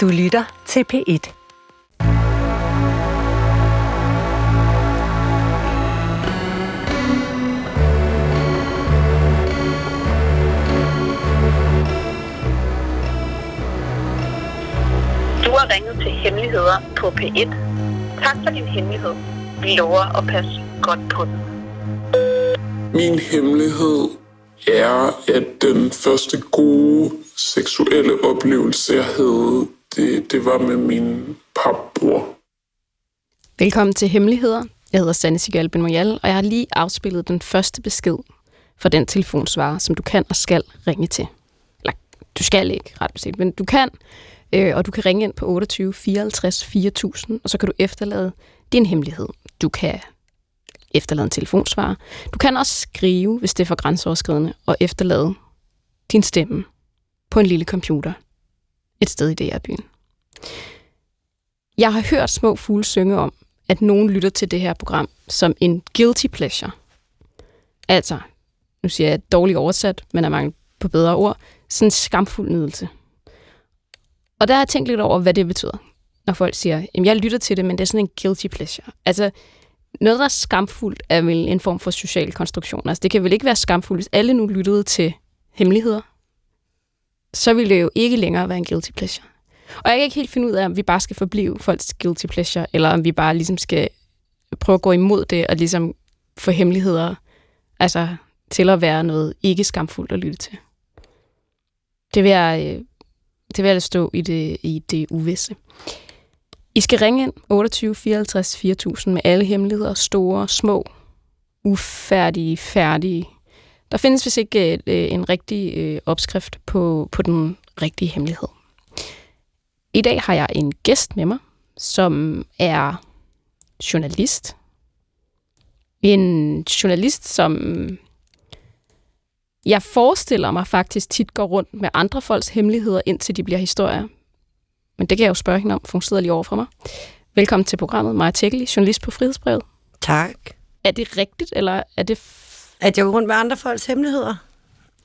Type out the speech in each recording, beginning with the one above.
Du lytter til P1. Du har ringet til Hemmeligheder på P1. Tak for din hemmelighed. Vi lover at passe godt på den. Min hemmelighed er, at den første gode seksuelle oplevelse, jeg havde, det, det var med min papbror. Velkommen til Hemmeligheder. Jeg hedder Sanne Sigal Ben Moyal, og jeg har lige afspillet den første besked for den telefonsvarer, som du kan og skal ringe til. Eller, du skal ikke ret beset, men du kan, øh, og du kan ringe ind på 28 54 4000, og så kan du efterlade din hemmelighed. Du kan efterlade en telefonsvarer. Du kan også skrive, hvis det er for grænseoverskridende, og efterlade din stemme på en lille computer et sted i DR-byen. Jeg har hørt små fugle synge om, at nogen lytter til det her program som en guilty pleasure. Altså, nu siger jeg dårligt oversat, men er mange på bedre ord, sådan en skamfuld nydelse. Og der har jeg tænkt lidt over, hvad det betyder, når folk siger, at jeg lytter til det, men det er sådan en guilty pleasure. Altså, noget, der er skamfuldt, er vel en form for social konstruktion. Altså, det kan vel ikke være skamfuldt, hvis alle nu lyttede til hemmeligheder. Så ville det jo ikke længere være en guilty pleasure. Og jeg kan ikke helt finde ud af, om vi bare skal forblive folks guilty pleasure, eller om vi bare ligesom skal prøve at gå imod det, og ligesom få hemmeligheder altså, til at være noget ikke skamfuldt at lytte til. Det vil jeg, øh, det vil jeg stå i det, i det uvisse. I skal ringe ind 28 54 4000 med alle hemmeligheder, store, små, ufærdige, færdige. Der findes vist ikke øh, en rigtig øh, opskrift på, på den rigtige hemmelighed. I dag har jeg en gæst med mig, som er journalist. En journalist, som jeg forestiller mig faktisk tit går rundt med andre folks hemmeligheder, indtil de bliver historier. Men det kan jeg jo spørge hende om, for hun sidder lige over for mig. Velkommen til programmet, Maja Tækkeli, journalist på Frihedsbrevet. Tak. Er det rigtigt, eller er det... At jeg går rundt med andre folks hemmeligheder?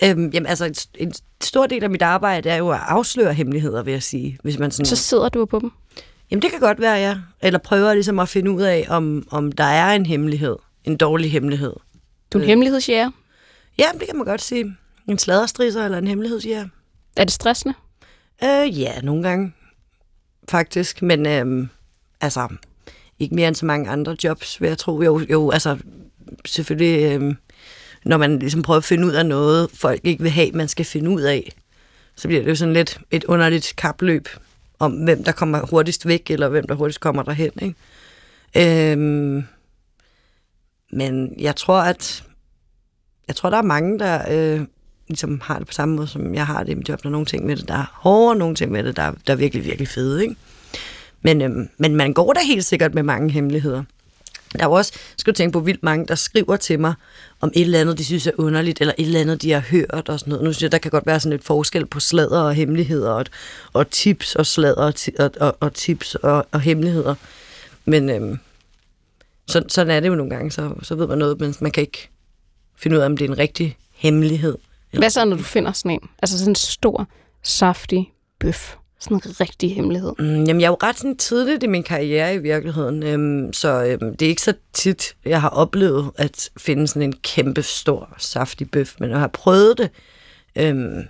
Øhm, jamen, altså, en, en stor del af mit arbejde er jo at afsløre hemmeligheder, vil jeg sige. Hvis man sådan... så sidder du på dem? Jamen, det kan godt være, ja. Eller prøver ligesom at finde ud af, om, om der er en hemmelighed. En dårlig hemmelighed. Du er en Øh. hemmelighedsjæger. Ja, det kan man godt sige. En sladderstrisser eller en hemmelighedsjæger. Er det stressende? Øh, ja, nogle gange. Faktisk. Men øhm, altså, ikke mere end så mange andre jobs, vil jeg tro. Jo, jo altså, selvfølgelig, øhm, når man ligesom prøver at finde ud af noget, folk ikke vil have, man skal finde ud af, så bliver det jo sådan lidt et underligt kapløb om, hvem der kommer hurtigst væk, eller hvem der hurtigst kommer derhen. Ikke? Øhm, men jeg tror, at jeg tror, der er mange, der øh, ligesom har det på samme måde, som jeg har det i mit job. Der er nogle ting med det, der er hårde, og nogle ting med det, der, der er virkelig, virkelig fede. Ikke? Men, øhm, men man går da helt sikkert med mange hemmeligheder. Der er jo også, skal du tænke på, vildt mange, der skriver til mig om et eller andet, de synes er underligt, eller et eller andet, de har hørt og sådan noget. Nu synes jeg, der kan godt være sådan et forskel på sladder og hemmeligheder, og, og tips og sladder og, og, og, og tips og, og hemmeligheder. Men øhm, så, sådan er det jo nogle gange, så, så ved man noget, men man kan ikke finde ud af, om det er en rigtig hemmelighed. Hvad så, når du finder sådan en? Altså sådan en stor, saftig bøf. Sådan en rigtig hemmelighed. Mm, jamen, jeg er jo ret sådan tidligt i min karriere i virkeligheden, øhm, så øhm, det er ikke så tit, jeg har oplevet at finde sådan en kæmpe stor, saftig bøf, men når jeg har prøvet det, øhm,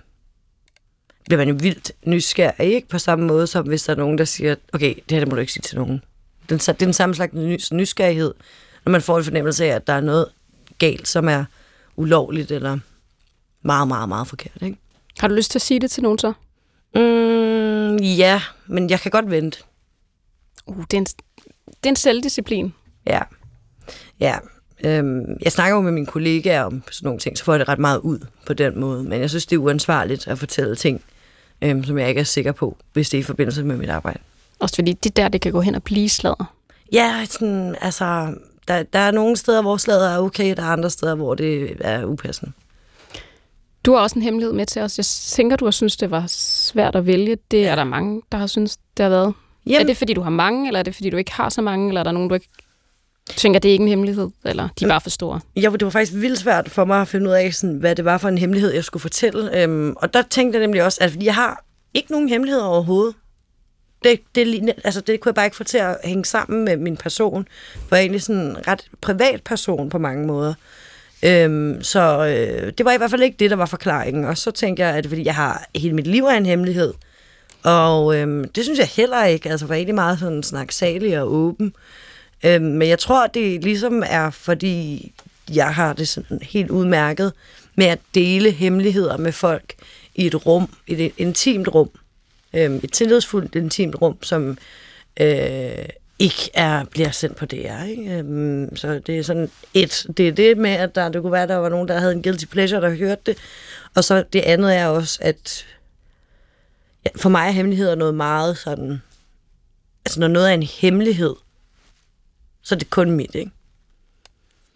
bliver man jo vildt nysgerrig, ikke? På samme måde som hvis der er nogen, der siger, okay, det her det må du ikke sige til nogen. Den, det er den samme slags nys- nysgerrighed, når man får en fornemmelse af, at der er noget galt, som er ulovligt eller meget, meget, meget forkert, ikke? Har du lyst til at sige det til nogen så? Mm, ja, men jeg kan godt vente. Uh, det, er en, det er en selvdisciplin. Ja. Ja. Øhm, jeg snakker jo med mine kollegaer om sådan nogle ting, så får jeg det ret meget ud på den måde. Men jeg synes, det er uansvarligt at fortælle ting, øhm, som jeg ikke er sikker på, hvis det er i forbindelse med mit arbejde. Også fordi det der, det kan gå hen og blive sladder. Ja, sådan, altså, der, der er nogle steder, hvor slaget er okay, der er andre steder, hvor det er upassende. Du har også en hemmelighed med til os. Jeg tænker, du har synes, det var svært at vælge. Det er der mange, der har synes, det har været. Jamen. Er det, fordi du har mange, eller er det, fordi du ikke har så mange, eller er der nogen, du ikke tænker, det er ikke en hemmelighed, eller de er bare for store? Ja, det var faktisk vildt svært for mig at finde ud af, sådan, hvad det var for en hemmelighed, jeg skulle fortælle. Øhm, og der tænkte jeg nemlig også, at jeg har ikke nogen hemmeligheder overhovedet. det, det, altså, det kunne jeg bare ikke få til at hænge sammen med min person. For jeg er egentlig sådan en ret privat person på mange måder. Øhm, så øh, det var i hvert fald ikke det, der var forklaringen. Og så tænkte jeg, at fordi jeg har hele mit liv er en hemmelighed. Og øhm, det synes jeg heller ikke. Altså, var egentlig meget sådan snaksalig og åben. Øhm, men jeg tror, det ligesom er, fordi jeg har det sådan helt udmærket med at dele hemmeligheder med folk i et rum, i et intimt rum. Øhm, et tillidsfuldt intimt rum, som øh, ikke er, bliver sendt på DR. Ikke? Øhm, så det er sådan et, det er det med, at der, det kunne være, der var nogen, der havde en guilty pleasure, der hørte det. Og så det andet er også, at ja, for mig er hemmeligheder noget meget sådan, altså når noget er en hemmelighed, så er det kun mit, ikke?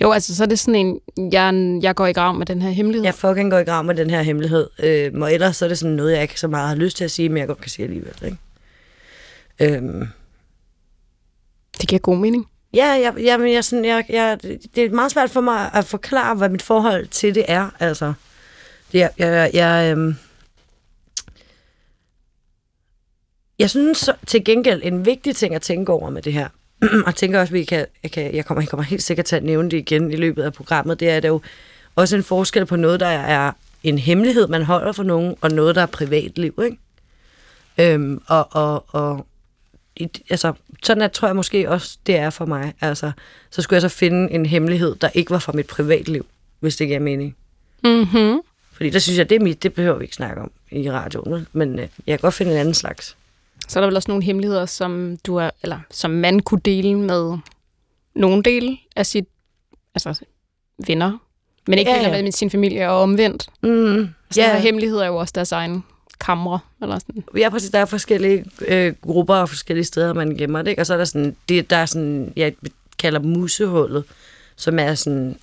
Jo, altså så er det sådan en, jeg, jeg går i grav med den her hemmelighed. Jeg fucking går i grav med den her hemmelighed. Øh, og ellers så er det sådan noget, jeg ikke så meget har lyst til at sige, men jeg godt kan sige alligevel. Ikke? Øhm, det giver god mening. ja, jeg, jeg, jeg, sådan, jeg, jeg, det er meget svært for mig at forklare, hvad mit forhold til det er. Altså, det, jeg, jeg, jeg, øh, jeg synes så, til gengæld en vigtig ting at tænke over med det her, og tænker også, at vi kan, jeg, kan, jeg, kommer, jeg kommer helt sikkert til at nævne det igen i løbet af programmet, det er, at der jo også en forskel på noget, der er en hemmelighed, man holder for nogen, og noget, der er privatliv, ikke? Øhm, og, og, og i- altså, sådan at, tror jeg måske også, det er for mig. Altså, så skulle jeg så finde en hemmelighed, der ikke var fra mit privatliv, hvis det giver mening. Mm-hmm. Fordi der synes jeg, det er mit, det behøver vi ikke snakke om i radioen, men øh, jeg kan godt finde en anden slags. Så er der vel også nogle hemmeligheder, som du er, eller som man kunne dele med nogle dele af sit, altså venner, men ikke Ja, ja, med sin familie og omvendt. Mm, Så ja. hemmeligheder er jo også deres egen kamre, eller sådan. ja, præcis. Der er forskellige øh, grupper og forskellige steder, man gemmer det, ikke? Og så er der sådan, det, der er sådan, jeg kalder musehullet, som er sådan,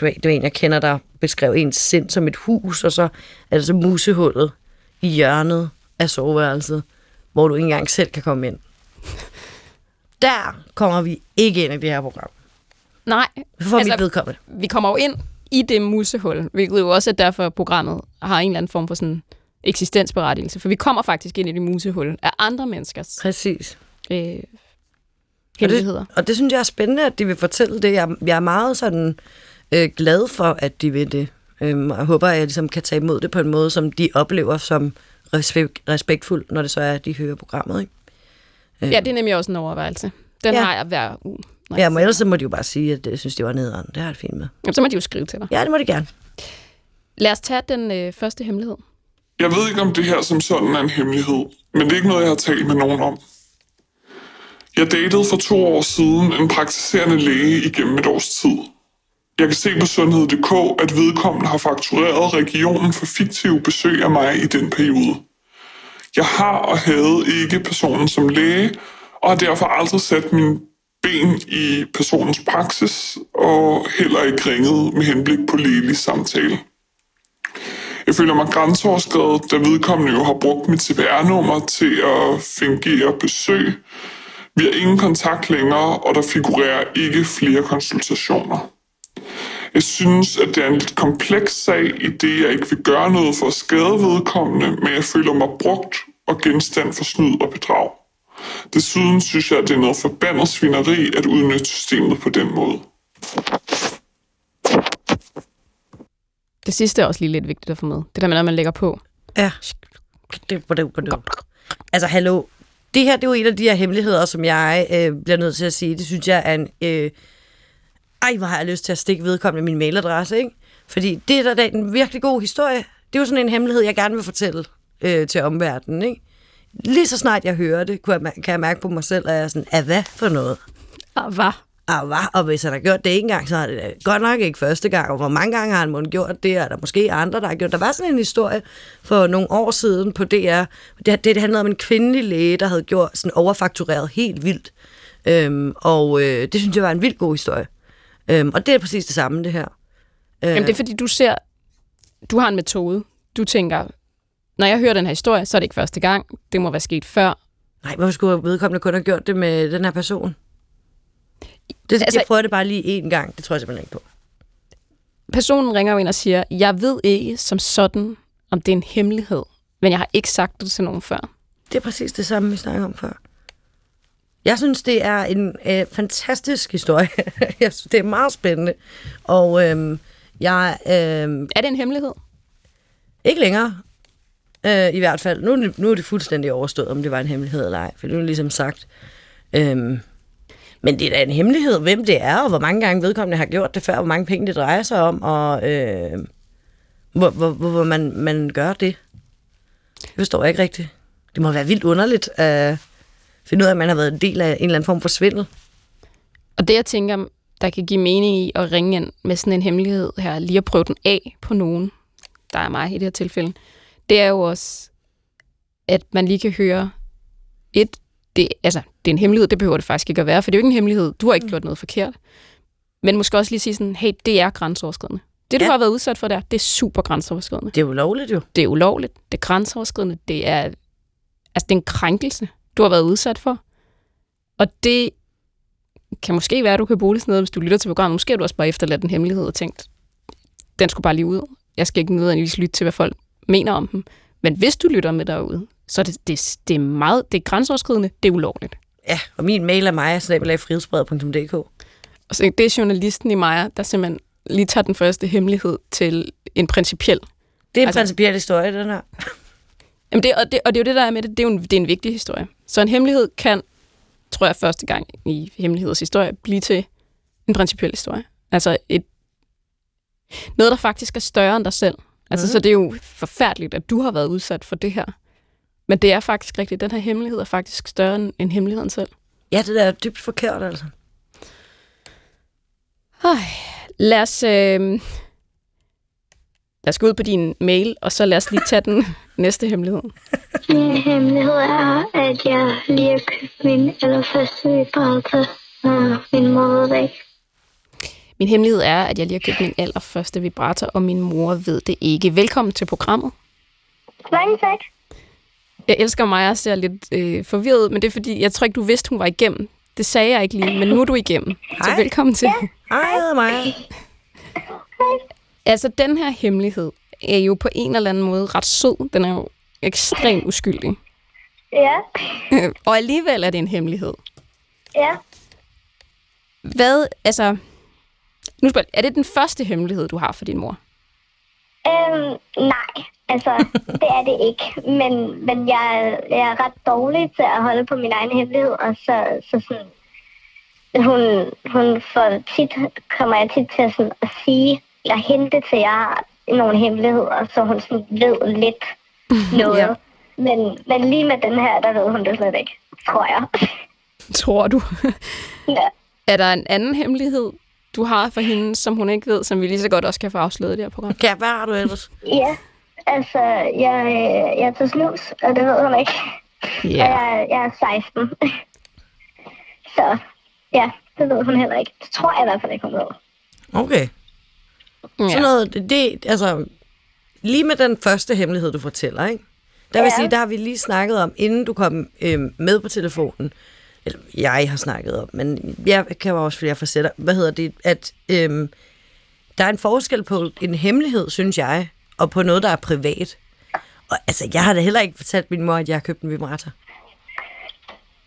du det er en, jeg kender, der beskrev ens sind som et hus, og så er det så musehullet i hjørnet af soveværelset, hvor du ikke engang selv kan komme ind. Der kommer vi ikke ind i det her program. Nej, For altså, mit vedkommende. vi kommer jo ind i det musehul, hvilket jo også er derfor, programmet har en eller anden form for sådan eksistensberettigelse. For vi kommer faktisk ind i det musehul af andre menneskers Præcis. øh, hemmeligheder. Og det, og det synes jeg er spændende, at de vil fortælle det. Jeg, jeg er meget sådan øh, glad for, at de vil det. Øhm, og jeg håber, at jeg ligesom kan tage imod det på en måde, som de oplever som respekt, respektfuld, når det så er, at de hører programmet. Ikke? Øh, Ja, det er nemlig også en overvejelse. Den Ja. har jeg hver uge. når ja, men ellers så må de jo bare sige, at jeg synes, det var nederen. Det har jeg det fint med. Jamen, så må de jo skrive til dig. Ja, det må de gerne. Lad os tage den øh, første hemmelighed. Jeg ved ikke, om det her som sådan er en hemmelighed, men det er ikke noget, jeg har talt med nogen om. Jeg datede for to år siden en praktiserende læge igennem et års tid. Jeg kan se på sundhed.dk, at vedkommende har faktureret regionen for fiktive besøg af mig i den periode. Jeg har og havde ikke personen som læge, og har derfor aldrig sat min ben i personens praksis, og heller ikke ringet med henblik på lægelig samtale. Jeg føler mig grænseoverskrevet, da vedkommende jo har brugt mit CPR-nummer til at fingere besøg. Vi har ingen kontakt længere, og der figurerer ikke flere konsultationer. Jeg synes, at det er en lidt kompleks sag, i det jeg ikke vil gøre noget for at skade vedkommende, men jeg føler mig brugt og genstand for snyd og bedrag. Desuden synes jeg, at det er noget forbandet svineri at udnytte systemet på den måde. Det sidste er også lige lidt vigtigt at få med. Det der med, at man lægger på. Ja. Det, det, det, det. Altså, hallo. Det her, det er jo en af de her hemmeligheder, som jeg øh, bliver nødt til at sige. Det synes jeg er en... Øh, ej, hvor har jeg lyst til at stikke vedkommende min mailadresse, ikke? Fordi det er da- da en virkelig god historie. Det er jo sådan en hemmelighed, jeg gerne vil fortælle øh, til omverdenen, ikke? Lige så snart jeg hører det, kan jeg mærke på mig selv, at jeg er sådan, af hvad for noget? Ah, hvad? Ah, hvad? Og hvis han har gjort det ikke engang, så er det godt nok ikke første gang. Og hvor mange gange har han måske gjort det, og der er måske andre, der har gjort. Der var sådan en historie for nogle år siden på DR. Det, det handlede om en kvindelig læge, der havde gjort sådan overfaktureret helt vildt. Øhm, og øh, det synes jeg var en vildt god historie. Øhm, og det er præcis det samme, det her. Øh, Jamen, det er fordi, du ser... Du har en metode. Du tænker, når jeg hører den her historie, så er det ikke første gang. Det må være sket før. Nej, hvorfor skulle vedkommende kun have gjort det med den her person? Det, altså, jeg prøver det bare lige én gang. Det tror jeg simpelthen ikke på. Personen ringer jo ind og siger, jeg ved ikke som sådan, om det er en hemmelighed, men jeg har ikke sagt det til nogen før. Det er præcis det samme, vi snakker om før. Jeg synes, det er en øh, fantastisk historie. jeg synes, det er meget spændende. Og øh, jeg... Øh, Er det en hemmelighed? ikke længere. Øh, I hvert fald. Nu, nu er det fuldstændig overstået, om det var en hemmelighed eller ej. For nu er det ligesom sagt. Øhm, men det er da en hemmelighed, hvem det er, og hvor mange gange vedkommende har gjort det før, hvor mange penge det drejer sig om, og øh, hvor, hvor, hvor, hvor man, man gør det. Det forstår jeg ikke rigtigt. Det må være vildt underligt at finde ud af, at man har været en del af en eller anden form for svindel. Og det, jeg tænker, der kan give mening i at ringe ind med sådan en hemmelighed her, lige at prøve den af på nogen, der er mig i det her tilfælde, det er jo også, at man lige kan høre et, det, altså, det er en hemmelighed, det behøver det faktisk ikke at være, for det er jo ikke en hemmelighed, du har ikke gjort noget forkert. Men måske også lige sige sådan, hey, det er grænseoverskridende. Det, du Ja. har været udsat for der, det er super grænseoverskridende. Det er jo lovligt jo. Det er ulovligt, det er grænseoverskridende, det er, altså, det er en krænkelse, du har været udsat for. Og det kan måske være, at du kan bruge det sådan noget, hvis du lytter til programmet. Måske har du også bare efterladt en hemmelighed og tænkt, den skulle bare lige ud. Jeg skal ikke nødvendigvis lytte til, hvad folk mener om dem. Men hvis du lytter med derude, så det, det, det er meget, det er grænseoverskridende, det er ulovligt. Ja, og min mail er mig, frihedsbrevet.dk. Og så det er journalisten i mig, der simpelthen lige tager den første hemmelighed til en principiel. Det er en Altså- principiel historie, den her. Jamen det, og, det, og det er jo det, der er med det. Det er jo en, det er en vigtig historie. Så en hemmelighed kan, tror jeg, første gang i hemmeligheders historie, blive til en principiel historie. Altså et, noget, der faktisk er større end dig selv. Altså, Mhm. Så det er jo forfærdeligt, at du har været udsat for det her. Men det er faktisk rigtigt. Den her hemmelighed er faktisk større end, end hemmeligheden selv. Ja, det der er dybt forkert, altså. Ej, lad os, øh, lad os gå ud på din mail, og så lad os lige tage den næste hemmelighed. Min hemmelighed er, at jeg lige har købt min allerførste vibrator, og min mor ved det ikke. Min hemmelighed er, at jeg lige har købt min allerførste vibrator, og min mor ved det ikke. Velkommen til programmet. Mange tak. Jeg elsker mig og ser lidt øh, forvirret, men det er fordi, jeg tror ikke, du vidste, hun var igennem. Det sagde jeg ikke lige, men nu er du igennem. Så Hej. velkommen til. Hej, jeg Maja. Altså, den her hemmelighed er jo på en eller anden måde ret sød. Den er jo ekstremt uskyldig. Ja, og alligevel er det en hemmelighed. ja. Hvad, altså... Nu spørger, jeg, er det den første hemmelighed, du har for din mor? Øhm, nej, altså, det er det ikke. Men, men jeg, jeg er ret dårlig til at holde på min egen hemmelighed, og så, så sådan, hun, hun får tit, kommer jeg tit til sådan at sige, eller hente til jer nogle hemmeligheder, så hun sådan ved lidt noget. Ja. men, men lige med den her, der ved hun det slet ikke, tror jeg. Tror du? ja. er der en anden hemmelighed, du har for hende, som hun ikke ved, som vi lige så godt også kan få afsløret i det her program? Ja, hvad har du ellers? Ja, altså, jeg, jeg tager snus, og det ved hun ikke. Og Ja. jeg, jeg er 16. Så ja, det ved hun heller ikke. Det tror jeg i hvert fald ikke, hun ved. Okay. Sådan ja. noget, det, det, altså, lige med den første hemmelighed, du fortæller, ikke? Der vil Ja. sige, der har vi lige snakket om, inden du kom øhm, med på telefonen, eller jeg har snakket om, men jeg kan jo også, jeg forsætter, hvad hedder det, at øhm, der er en forskel på en hemmelighed, synes jeg, og på noget, der er privat. Og altså, jeg har da heller ikke fortalt min mor, at jeg har købt en vibrator.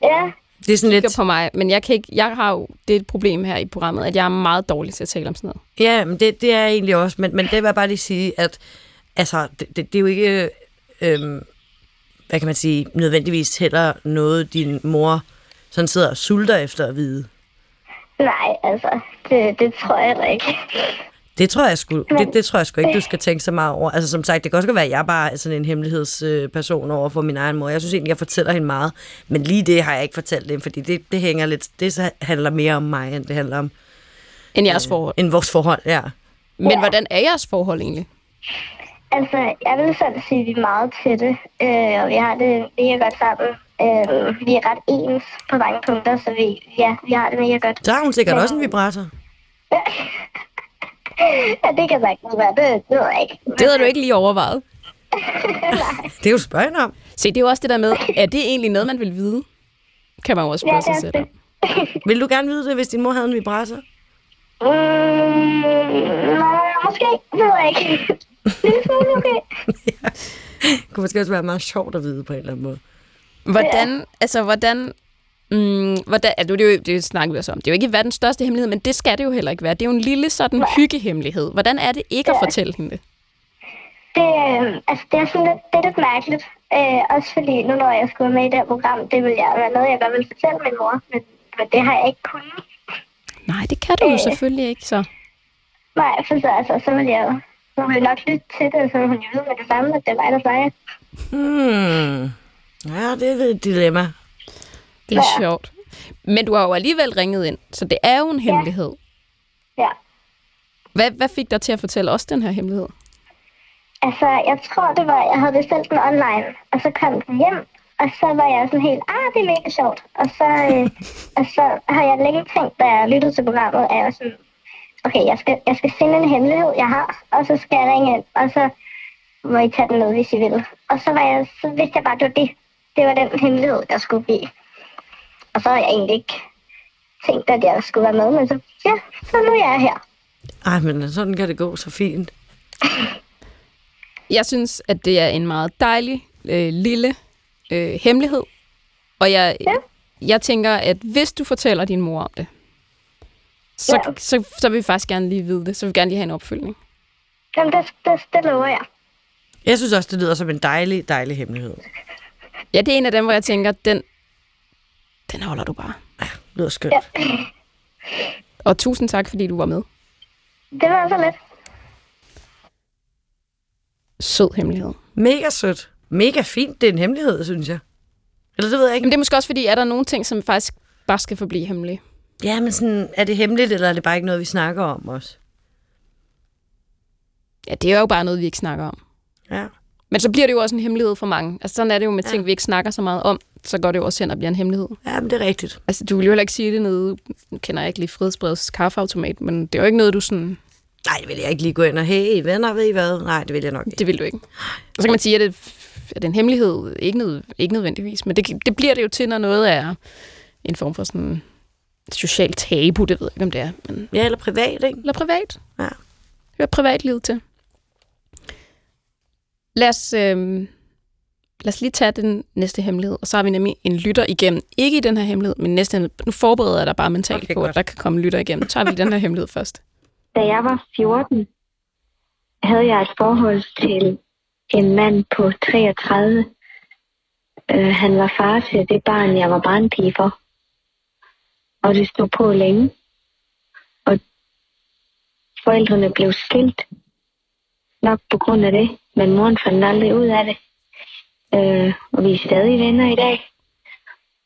Ja, Det er sådan lidt, på mig, men jeg, kan ikke, jeg har jo det er et problem her i programmet, at jeg er meget dårlig til at tale om sådan noget. Ja, men det, det er jeg egentlig også, men, men det vil jeg bare lige sige, at altså, det, det, det er jo ikke, øhm, hvad kan man sige, nødvendigvis heller noget, din mor sådan sidder og sulter efter at vide. nej, altså, det, det tror jeg heller ikke. Det tror jeg sgu, det, det tror jeg sgu ikke, du skal tænke så meget over. Altså som sagt, det kan også være, at jeg bare er sådan en hemmelighedsperson over for min egen mor. Jeg synes egentlig, jeg fortæller hende meget, men lige det har jeg ikke fortalt dem, fordi det, det hænger lidt, det så handler mere om mig, end det handler om End jeres forhold. end vores forhold, ja. Men hvordan er jeres forhold egentlig? Altså, jeg vil selv sige, at vi er meget tætte, øh, og vi har det mega godt sammen. Øh, vi er ret ens på mange punkter, så vi, ja, vi har det mega godt. Så har hun sikkert også en vibrator. Ja, det kan sagtens være. Det, det ved jeg ikke. Det havde du ikke lige overvejet. Det er jo spørg hende om. Se, det er jo også det der med, er det egentlig noget, man vil vide? Kan man jo også Ja, spørge det sig er selv om. det. Vil du gerne vide det, hvis din mor havde en vibrator? Mm, nej, måske. Det ved jeg ikke. Lille smule, okay. Det kunne måske også være meget sjovt at vide på en eller anden måde. Hvordan, altså, hvordan Mm, hvordan, altså, det, er jo, det snakker vi også om. Det er jo ikke verdens største hemmelighed, men det skal det jo heller ikke være. Det er jo en lille sådan hyggehemmelighed. Hvordan er det ikke at fortælle hende det? Det, øh, altså, det er sådan lidt, det er lidt mærkeligt. Øh, også fordi nu, når jeg skulle med i det her program, det vil jeg være noget, jeg godt vil fortælle min mor, men, men det har jeg ikke kunnet. Nej, det kan du jo Øh. selvfølgelig ikke, så. Nej, for så, altså, så vil jeg jo hun vil nok lytte til det, så hun jo vide med det samme, at det er mig, der snakker. Hmm. Ja, det er et dilemma. Det er Ja. sjovt. Men du har jo alligevel ringet ind, så det er jo en hemmelighed. Ja. Hvad, hvad fik dig til at fortælle os den her hemmelighed? Altså, jeg tror, det var, jeg havde bestilt den online, og så kom den hjem, og så var jeg sådan helt, ah, det er mega sjovt. Og så, øh, og så har jeg længe tænkt, da jeg lyttede til programmet, at jeg var sådan, okay, jeg skal, jeg skal finde en hemmelighed, jeg har, og så skal jeg ringe ind, og så må I tage den med, hvis I vil. Og så, var jeg, så vidste jeg bare, at det var det. Det var den hemmelighed, jeg skulle give. Og så har jeg egentlig ikke tænkt, at jeg skulle være med, men så, ja, så nu er jeg her. Ej, men sådan kan det gå så fint. Jeg synes, at det er en meget dejlig, øh, lille øh, hemmelighed. Og jeg, Ja. jeg tænker, at hvis du fortæller din mor om det, så, Ja. så, så vil vi faktisk gerne lige vide det. Så vil vi gerne lige have en opfølgning. Jamen, det, det, det lover jeg. Jeg synes også, det lyder som en dejlig, dejlig hemmelighed. Ja, det er en af dem, hvor jeg tænker, den, den holder du bare. Ja, det lyder skønt. Ja. Og tusind tak, fordi du var med. Det var altså lidt. Sød hemmelighed. Mega sødt. Mega fint. Det er en hemmelighed, synes jeg. Eller det ved jeg ikke. Men det er måske også fordi, er der nogle ting, som faktisk bare skal forblive hemmelige? Ja, men sådan, er det hemmeligt, eller er det bare ikke noget, vi snakker om os? Ja, det er jo bare noget, vi ikke snakker om. Ja. Men så bliver det jo også en hemmelighed for mange. Altså sådan er det jo med Ja. ting, vi ikke snakker så meget om. Så går det jo også hen og bliver en hemmelighed. Ja, men det er rigtigt. Altså, du vil jo heller ikke sige det nede, nu kender jeg ikke lige Frihedsbrevets kaffeautomat, men det er jo ikke noget, du sådan, Nej, det vil jeg ikke lige gå ind og, hey, venner, ved I hvad? Nej, det vil jeg nok ikke. det vil du ikke. Og så kan man sige, at det, at det er en hemmelighed, ikke, nød, ikke nødvendigvis, men det, det bliver det jo til, når noget er en form for sådan social tabu, det ved jeg ikke, om det er, men, Ja, eller privat, ikke? eller privat. Ja. Hør privatlivet til. Lad os, øh, lad os lige tage den næste hemmelighed, og så har vi nemlig en lytter igennem. Ikke i den her hemmelighed, men næste hemmelighed. Nu forbereder jeg dig bare mentalt Okay, på, godt. at der kan komme lytter igennem. Nu tager vi den her hemmelighed først. Da jeg var 14, havde jeg et forhold til en mand på 33. Øh, han var far til det barn, jeg var barnpige for. Og det stod på længe. Og forældrene blev skilt. Nok på grund af det. Men moren fandt aldrig ud af det. Øh, og vi er stadig venner i dag.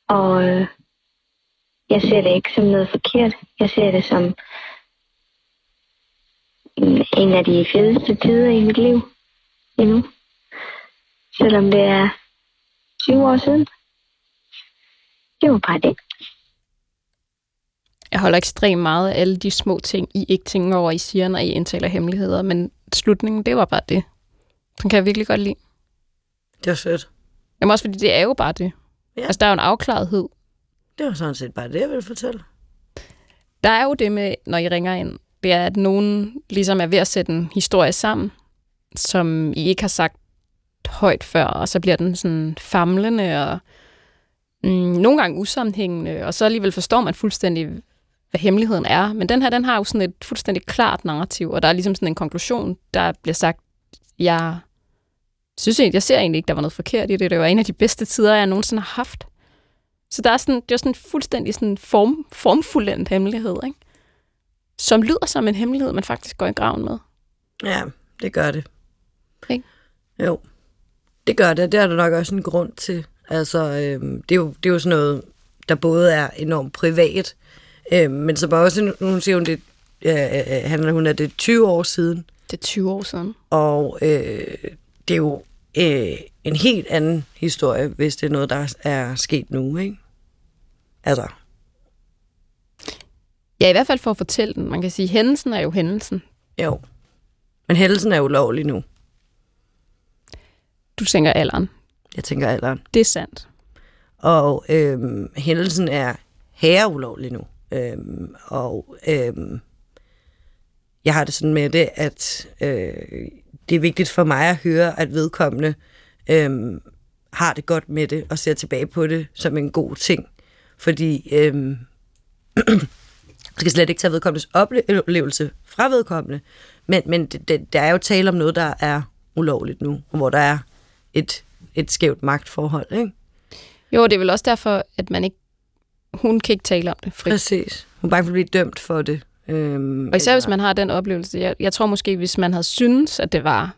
Og øh, jeg ser det ikke som noget forkert. Jeg ser det som en af de fedeste tider i mit liv endnu. Selvom det er 20 år siden. Det var bare det. Jeg holder ekstremt meget af alle de små ting, I ikke tænker over, I siger, når I indtaler hemmeligheder, men slutningen, det var bare det. Den kan jeg virkelig godt lide. Det var sødt. Jamen også fordi, det er jo bare det. Ja. Altså, der er jo en afklarethed. Det var sådan set bare det, jeg ville fortælle. Der er jo det med, når I ringer ind, det er, at nogen ligesom er ved at sætte en historie sammen, som I ikke har sagt højt før, og så bliver den sådan famlende og mm, nogle gange usammenhængende, og så alligevel forstår man fuldstændig, hvad hemmeligheden er. Men den her, den har jo sådan et fuldstændig klart narrativ, og der er ligesom sådan en konklusion, der bliver sagt, jeg synes egentlig, jeg ser egentlig ikke, der var noget forkert i det. Det var en af de bedste tider, jeg nogensinde har haft. Så der er sådan, det er sådan en fuldstændig sådan form, formfuldendt hemmelighed, ikke? som lyder som en hemmelighed, man faktisk går i graven med. Ja, det gør det. Ikke? Jo, det gør det. Det er der nok også en grund til. Altså, øhm, det, er jo, det er jo sådan noget, der både er enormt privat, øhm, men som også, nu siger hun, det øh, handler hun, at det er 20 år siden, Det er 20 år siden. og øh, det er jo øh, en helt anden historie, hvis det er noget, der er sket nu, ikke? Altså, Ja, i hvert fald for at fortælle den. Man kan sige, at hændelsen er jo hændelsen. jo. Men hændelsen er ulovlig nu. Du tænker alderen. Jeg tænker alderen. Det er sandt. Og øhm, hændelsen er herre ulovlig nu. Øhm, og øhm, jeg har det sådan med det, at øh, det er vigtigt for mig at høre, at vedkommende øhm, har det godt med det og ser tilbage på det som en god ting. Fordi øhm, skal slet ikke tage vedkommendes oplevelse fra vedkommende, men, men det, det, der er jo tale om noget, der er ulovligt nu, og hvor der er et, et skævt magtforhold, ikke? Jo, det er vel også derfor, at man ikke, hun kan ikke tale om det frit. Præcis. Hun bange for blive dømt for det. Øhm, Og især hvis man har den oplevelse. Jeg, jeg tror måske, hvis man havde syntes, at det var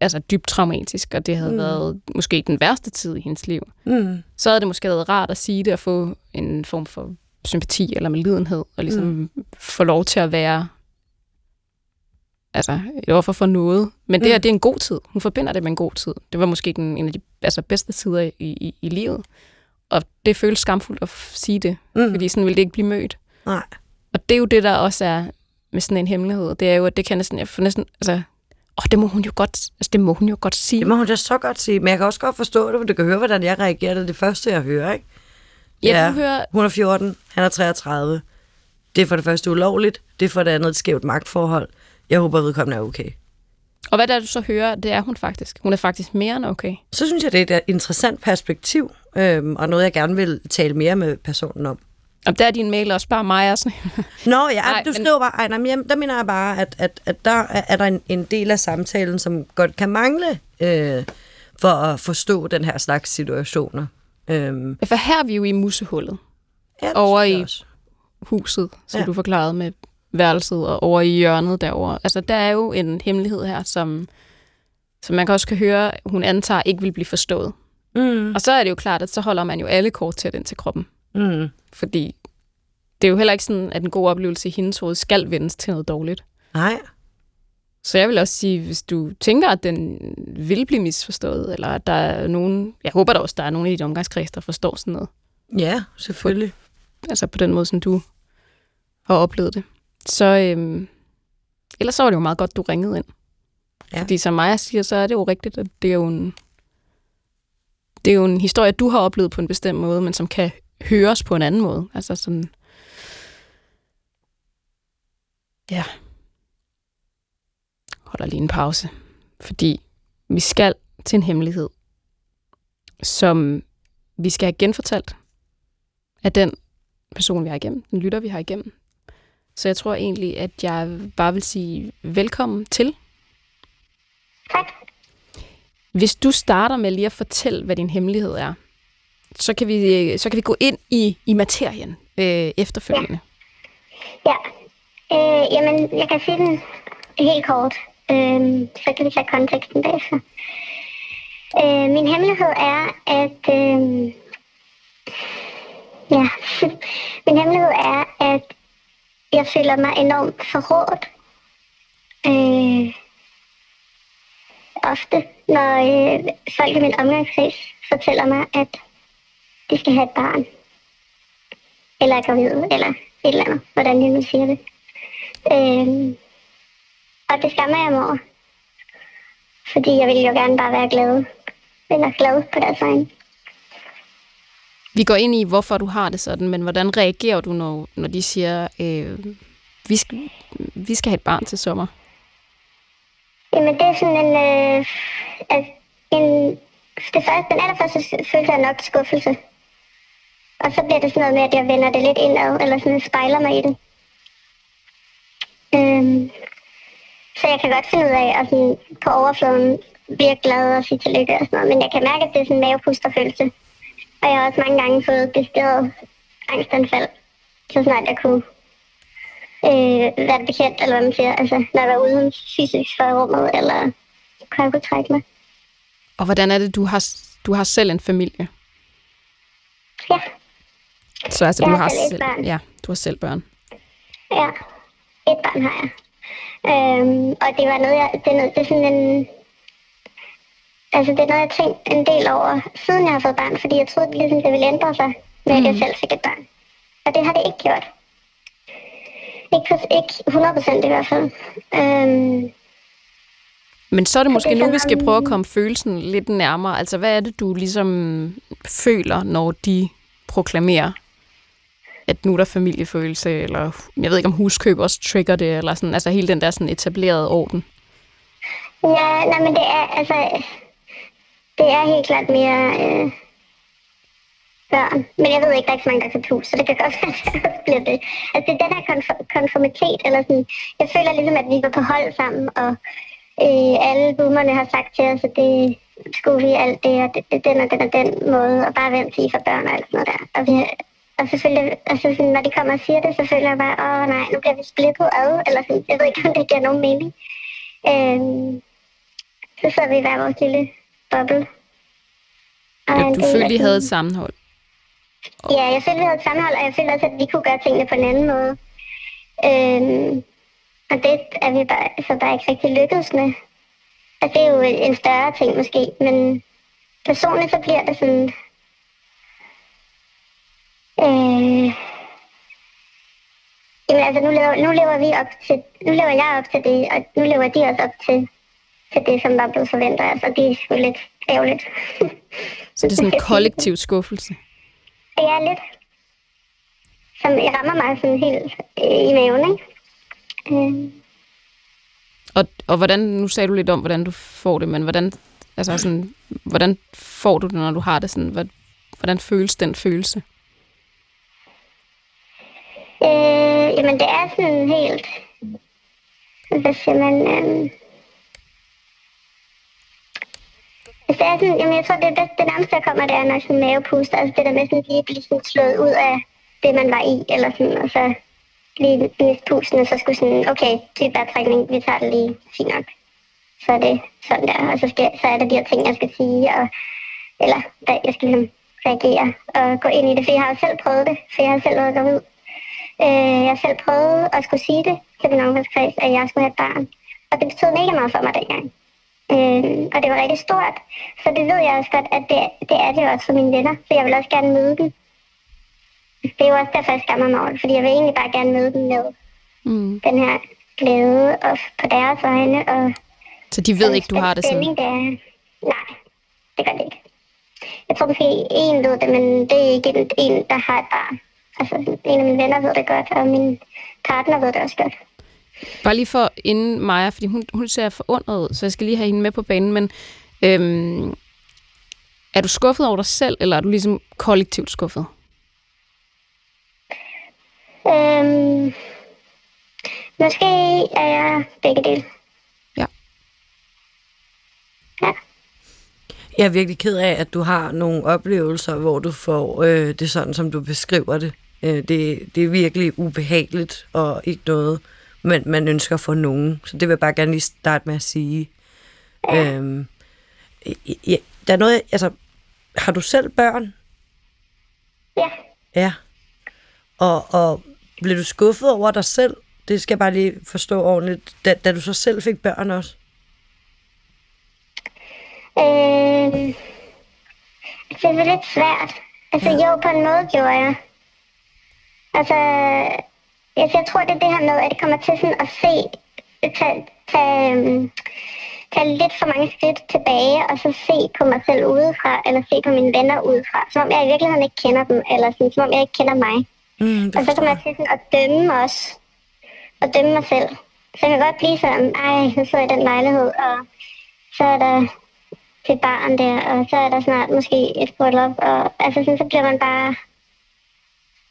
altså dybt traumatisk, og det havde mm. været måske den værste tid i hendes liv, Mm, så havde det måske været rart at sige det og få en form for sympati eller medlidenhed, og ligesom mm. få lov til at være altså et offer for noget. Men det her, Mm. det er en god tid. Hun forbinder det med en god tid. Det var måske den, en af de altså, bedste tider i, i, i livet. Og det føles skamfuldt at sige det, mm, fordi sådan ville det ikke blive mødt. nej. Og det er jo det, der også er med sådan en hemmelighed. Det er jo, at det kan næsten, jeg får næsten, altså, åh, det må hun jo godt, altså, det må hun jo godt sige. Det må hun da så godt sige, men jeg kan også godt forstå det, for du kan høre, hvordan jeg reagerer. Det er det første, jeg hører, ikke? ja, ja. du hører, Hun er 14, han er 33. Det er for det første ulovligt, det er for det andet et skævt magtforhold. Jeg håber, vedkommende er okay. Og hvad der du så hører, det er hun faktisk. Hun er faktisk mere end okay. Så synes jeg, det er et interessant perspektiv, øhm, og noget, jeg gerne vil tale mere med personen om. Og der er din mail også bare mig og sådan. Nå, ja, Nej, Ej, du men- skriver bare, ej, nej, men der mener jeg bare, at, at, at der er, er der en, en del af samtalen, som godt kan mangle øh, for at forstå den her slags situationer. Øhm, For her er vi jo i musehullet. ja, Over i- også. Huset, som Ja. ja. du forklarede med værelset og over i hjørnet derovre. Altså, der er jo en hemmelighed her, som, som man kan også kan høre, hun antager ikke vil blive forstået. Mm, Og så er det jo klart, at så holder man jo alle kort tæt ind til kroppen. mm, Fordi det er jo heller ikke sådan, at en god oplevelse i hendes hoved skal vendes til noget dårligt. nej, Så jeg vil også sige, hvis du tænker, at den vil blive misforstået, eller at der er nogen, jeg håber da også, der er nogen i dit omgangskreds, der forstår sådan noget, ja, selvfølgelig. altså på den måde, som du har oplevet det. Så øhm, ellers så var det jo meget godt, du ringede ind. Ja. Fordi som Maja siger, så er det jo rigtigt, at det er jo en, det er jo en historie, du har oplevet på en bestemt måde, men som kan høres på en anden måde. Altså sådan, ja, holder lige en pause, fordi vi skal til en hemmelighed, som vi skal have genfortalt af den person, vi har igennem, den lytter, vi har igennem. Så jeg tror egentlig, at jeg bare vil sige velkommen til. Tak. Hvis du starter med lige at fortælle, hvad din hemmelighed er, så kan vi, så kan vi gå ind i, i materien øh, efterfølgende. Ja. Øh, jamen, jeg kan sige den helt kort. Øh, så kan vi tage konteksten bagefter. Øh, min hemmelighed er, at... Øh, ja, min hemmelighed er, at jeg føler mig enormt forrådt. Øh, ofte, når øh, folk i min omgangskreds fortæller mig, at de skal have et barn. Eller er gravide, eller et eller andet, hvordan jeg nu siger det. Øh, og det skammer jeg mig over. Fordi jeg vil jo gerne bare være glad. Eller glad på deres egen. Vi går ind i, hvorfor du har det sådan, men hvordan reagerer du, når, når de siger, øh, vi, skal, vi skal have et barn til sommer? Jamen, det er sådan en... Øh, en det første, den allerførste følelse er nok skuffelse. Og så bliver det sådan noget med, at jeg vender det lidt indad, eller sådan spejler mig i det. Øhm, så jeg kan godt finde ud af at sådan, på overfladen blive glad og sige tillykke og sådan noget. Men jeg kan mærke, at det er sådan en mavepusterfølelse. Og jeg har også mange gange fået decideret angstanfald. Så snart jeg kunne øh, være bekendt, eller hvad man siger. Altså, når jeg var uden fysisk for rummet, eller kunne jeg kunne trække mig. Og hvordan er det, du har, du har selv en familie? Ja, Så altså, Jeg du har har selv barn. ja, du har selv børn. ja. Et barn har jeg. Øhm, og det var noget, jeg, det, er noget, det er sådan en... Altså, det er noget, jeg har tænkt en del over, siden jeg har fået barn, fordi jeg troede, ligesom, det ville ændre sig, med at jeg selv fik et barn. Og det har det ikke gjort. Ikke, ikke 100 procent i hvert fald. Øhm, Men så er det måske det nu, vi skal prøve at komme følelsen lidt nærmere. Altså, hvad er det, du ligesom føler, når de proklamerer, at nu er der familiefølelse, eller jeg ved ikke, om huskøb også trigger det, eller sådan, altså hele den der sådan etablerede orden. Ja, nej, men det er, altså, det er helt klart mere, øh, børn. Men jeg ved ikke, der er ikke så mange, der kan plus, så det kan godt være, at det også bliver det. Altså, det er den her konf- konformitet, eller sådan, jeg føler ligesom, at vi går på hold sammen, og øh, alle boomerne har sagt til os, at det skulle vi alt det, og det, det, den og den og den måde, og bare vent til for børn og alt sådan noget der. Og, vi, og selvfølgelig, altså sådan, når de kommer og siger det, så føler jeg bare, åh nej, nu bliver vi splittet ad, eller sådan, jeg ved ikke, om det giver nogen mening. Øh, så sidder vi i hver vores lille boble. Og Ja, du følte, I havde et sammenhold. Ja, jeg følte, vi havde et sammenhold, og jeg følte også, at vi kunne gøre tingene på en anden måde. Øhm, og det er vi bare, så bare ikke rigtig lykkedes med. Altså, det er jo en større ting måske, men personligt så bliver det sådan... Øh, jamen altså, nu lever, nu lever vi op til, nu lever jeg op til det, og nu lever de også op til, til det, som var blevet forventet. Altså, det er sgu lidt ærgerligt. Så det er sådan en kollektiv skuffelse. Ja, lidt. Som rammer mig sådan helt øh, i maven, ikke? Øh, Og, og hvordan, nu sagde du lidt om, hvordan du får det, men hvordan, altså sådan, hvordan får du det, når du har det sådan? Hvad- Hvordan føles den følelse? øh, jamen, det er sådan helt... Hvad siger man? Øh, Altså, jeg, sådan, jamen, jeg tror, det, det, det nærmeste, der kommer, det er, når sådan mavepuster. Altså det der med sådan lige at blive sådan slået ud af det, man var i, eller sådan, og så lige miste pusten, og så skulle sådan, okay, dyb vejrtrækning, vi tager det lige, fint nok. Så er det sådan der, og så, skal, så er der de her ting, jeg skal sige, og, eller der, jeg skal ligesom reagere og gå ind i det, for jeg har jo selv prøvet det, for jeg har selv været gravid. Øh, jeg har selv prøvet at skulle sige det til min omgangskreds, at jeg skulle have et barn. Og det betød mega meget for mig dengang. Øh, og det var rigtig stort. Så det ved jeg også godt, at det, det er det også for mine venner. Så jeg vil også gerne møde dem. Det er jo også derfor, jeg skammer mig over det, fordi jeg vil egentlig bare gerne møde dem med Mm. den her glæde og på deres vegne. Og Så de ved ikke, du har det sådan? spænding, det er, nej, det gør det ikke. Jeg tror måske en ved det, men det er ikke en, en der har et barn. Altså, en af mine venner ved det godt, og min partner ved det også godt. Bare lige for inden Maja, fordi hun, hun ser forundret ud, så jeg skal lige have hende med på banen, men øhm, er du skuffet over dig selv, eller er du ligesom kollektivt skuffet? Øhm, måske er jeg begge dele. Ja. Ja. Jeg er virkelig ked af, at du har nogle oplevelser, hvor du får øh, det sådan, som du beskriver det. Øh, det. Det er virkelig ubehageligt og ikke noget, man, man ønsker for nogen. Så det vil jeg bare gerne lige starte med at sige. Ja. Øhm, ja, der er noget, altså, har du selv børn? Ja. Ja. Og, og blev du skuffet over dig selv? Det skal jeg bare lige forstå ordentligt. Da, da du så selv fik børn også? Øhm, det er lidt svært. Altså jo, på en måde gjorde jeg. Altså, jeg, jeg tror, det er det her med, at det kommer til sådan at se, tage, tage, øhm, tage lidt for mange skridt tilbage, og så se på mig selv udefra, eller se på mine venner udefra, som om jeg i virkeligheden ikke kender dem, eller sådan, som om jeg ikke kender mig. Mm, Og så kommer jeg til sådan at dømme også. Og dømme mig selv. Så jeg kan godt blive sådan, ej, nu sidder jeg i den lejlighed, og så er der til barn der, og så er der snart måske et bryllup, og altså sådan, så bliver man bare,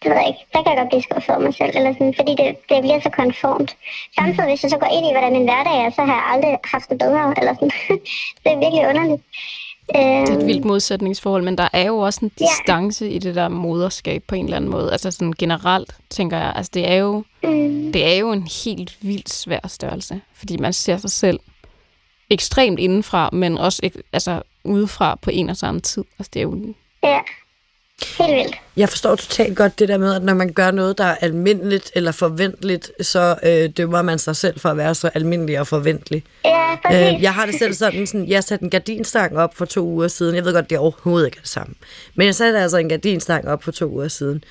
det ved jeg ikke, der kan jeg godt blive skuffet over mig selv, eller sådan, fordi det, det bliver så konformt. Samtidig, hvis jeg så går ind i, hvordan en hverdag er, så har jeg aldrig haft det bedre, eller sådan. det er virkelig underligt. Det er et Øhm, vildt modsætningsforhold, men der er jo også en Ja. distance i det der moderskab på en eller anden måde. Altså sådan generelt, tænker jeg. Altså det er jo, mm, det er jo en helt vildt svær størrelse, fordi man ser sig selv ekstremt indenfra, men også altså, udefra på en og samme tid. Altså det er jo ja, helt vildt. Jeg forstår totalt godt det der med, at når man gør noget, der er almindeligt eller forventeligt, så øh, dømmer man sig selv for at være så almindelig og forventelig. Ja, præcis. Øh, jeg har det selv sådan, sådan, jeg satte en gardinstang op for to uger siden. Jeg ved godt, det er overhovedet ikke det samme. Men jeg satte altså en gardinstang op for to uger siden.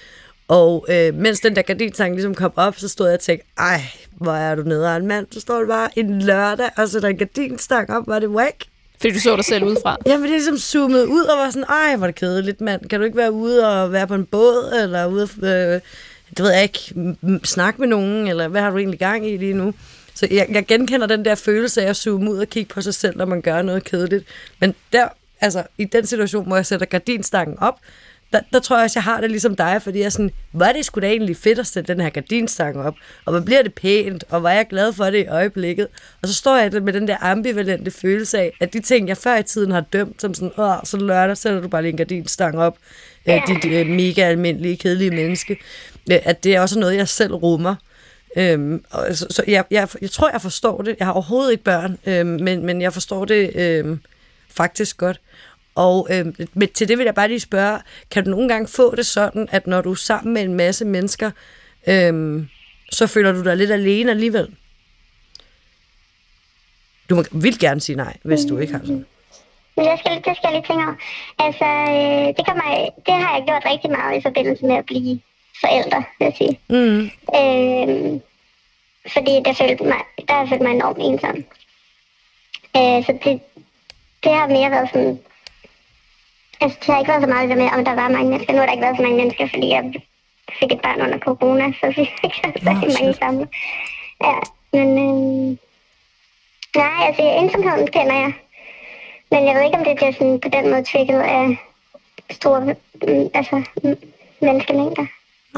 Og øh, mens den der gardinstang ligesom kom op, så stod jeg og tænkte, ej, hvor er du nede en mand. Så står det bare en lørdag, og så der en gardinstang op, var det whack fordi du så dig selv udefra. Jamen, det er ligesom zoomet ud og var sådan, ej, hvor er det kedeligt, mand. Kan du ikke være ude og være på en båd, eller ude, øh, det ved jeg ikke, snakke med nogen, eller hvad har du egentlig gang i lige nu? Så jeg, jeg genkender den der følelse af at zoome ud og kigge på sig selv, når man gør noget kedeligt. Men der, altså, i den situation, hvor jeg sætter gardinstangen op, der, der tror jeg også, jeg har det ligesom dig, fordi jeg er sådan, er det sgu da egentlig fedt at sætte den her gardinstang op, og hvor bliver det pænt, og er jeg glad for det i øjeblikket. Og så står jeg med den der ambivalente følelse af, at de ting, jeg før i tiden har dømt, som sådan, åh, så lørdag sætter du bare lige en gardinstang op, ja. dit øh, mega almindelige, kedelige menneske, øh, at det er også noget, jeg selv rummer. Øhm, og, så, så jeg, jeg, jeg tror, jeg forstår det. Jeg har overhovedet ikke børn, øhm, men, men jeg forstår det øhm, faktisk godt. Og øhm, men til det vil jeg bare lige spørge, kan du nogle gange få det sådan, at når du er sammen med en masse mennesker, øhm, så føler du dig lidt alene alligevel? Du må vildt gerne sige nej, hvis du ikke har sådan. Men jeg skal, det skal jeg lige tænke over. Altså, øh, det, mig, det har jeg gjort rigtig meget i forbindelse med at blive forældre, vil jeg sige. Mm. Øh, fordi der følte mig, der har følt mig enormt ensom. Øh, så det, det har mere været sådan... Altså, det har ikke været så meget med, om der var mange mennesker. Nu har der ikke været så mange mennesker, fordi jeg fik et barn under corona, så vi fik så Nå, rigtig mange sammen. Ja, men... Øh, nej, altså, ensomheden kender jeg. Men jeg ved ikke, om det bliver sådan på den måde trigget af store mm, altså, menneskemængder.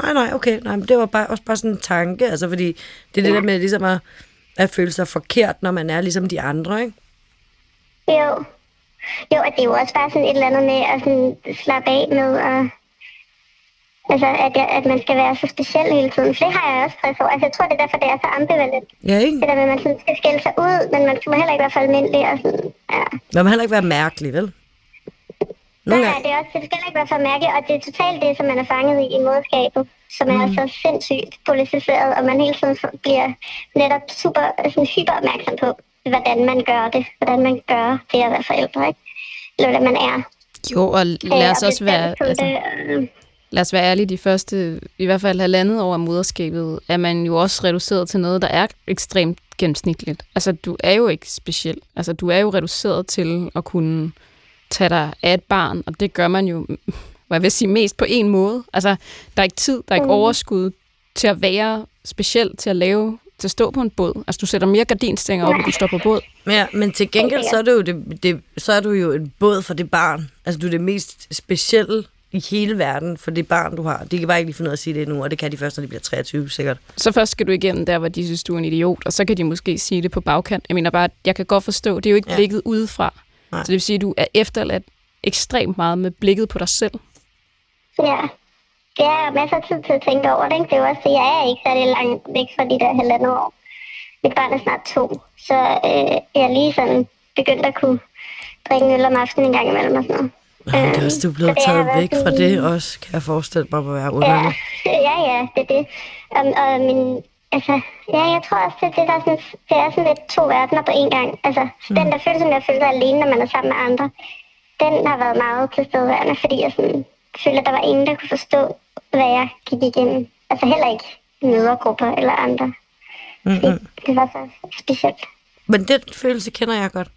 Nej, nej, okay. Nej, men det var bare, også bare sådan en tanke, altså fordi det er det der med ligesom at, at føle sig forkert, når man er ligesom de andre, ikke? Jo. Jo, og det er jo også bare sådan et eller andet med at sådan slappe af med, og, altså, at, jeg, at man skal være så speciel hele tiden. For det har jeg også stress over. Altså, jeg tror, det er derfor, det er så ambivalent. Ja, ikke? Det der med, at man sådan skal skille sig ud, men man skal heller ikke være for almindelig. Og sådan, ja. Man må heller ikke være mærkelig, vel? Nogle nej, gange. det er også, det skal ikke være for mærkeligt, og det er totalt det, som man er fanget i i moderskabet, som er så sindssygt politiseret, og man hele tiden bliver netop super sådan, hyper opmærksom på, hvordan man gør det, hvordan man gør det at være forældre, ikke? Eller hvordan man er. Jo, og lad os Øh, og også være... Altså, det, øh, lad os være ærlige, de første, i hvert fald halvandet år af moderskabet, er man jo også reduceret til noget, der er ekstremt gennemsnitligt. Altså, du er jo ikke speciel. Altså, du er jo reduceret til at kunne tage dig af et barn, og det gør man jo, hvad jeg vil sige, mest på en måde. Altså, der er ikke tid, der er ikke overskud til at være speciel, til at lave, til at stå på en båd. Altså, du sætter mere gardinstænger op, når du står på båd. Ja, men til gengæld, så er, det jo det, det, så er du jo en båd for det barn. Altså, du er det mest specielle i hele verden for det barn, du har. De kan bare ikke lige finde ud af at sige det nu, og det kan de først, når de bliver 23, sikkert. Så først skal du igennem der, hvor de synes, du er en idiot, og så kan de måske sige det på bagkant. Jeg mener bare, at jeg kan godt forstå, det er jo ikke Ja. ja. blikket udefra. Nej. Så det vil sige, at du er efterladt ekstremt meget med blikket på dig selv. Ja. Det er masser af tid til at tænke over det, ikke? Det er jo også det, jeg er ikke særlig langt væk fra de der halvandet år. Mit barn er snart to, så øh, jeg er lige sådan begyndt at kunne drikke øl om aftenen en gang imellem og sådan noget. Nå, det er også, du er blevet taget været væk fra det også, kan jeg forestille mig, må være Ja, underligt. ja, ja, det er det. Um, og min, altså, ja, jeg tror også, det, det, er sådan, det er sådan lidt to verdener på én gang. Altså, mm. den der følelse, med at føle sig alene, når man er sammen med andre, den har været meget tilstedeværende, fordi jeg sådan, følte, at der var ingen, der kunne forstå, hvad jeg gik igennem. Altså heller ikke mødergrupper eller andre. Mm-hmm. Det var så specielt. Men den følelse kender jeg godt.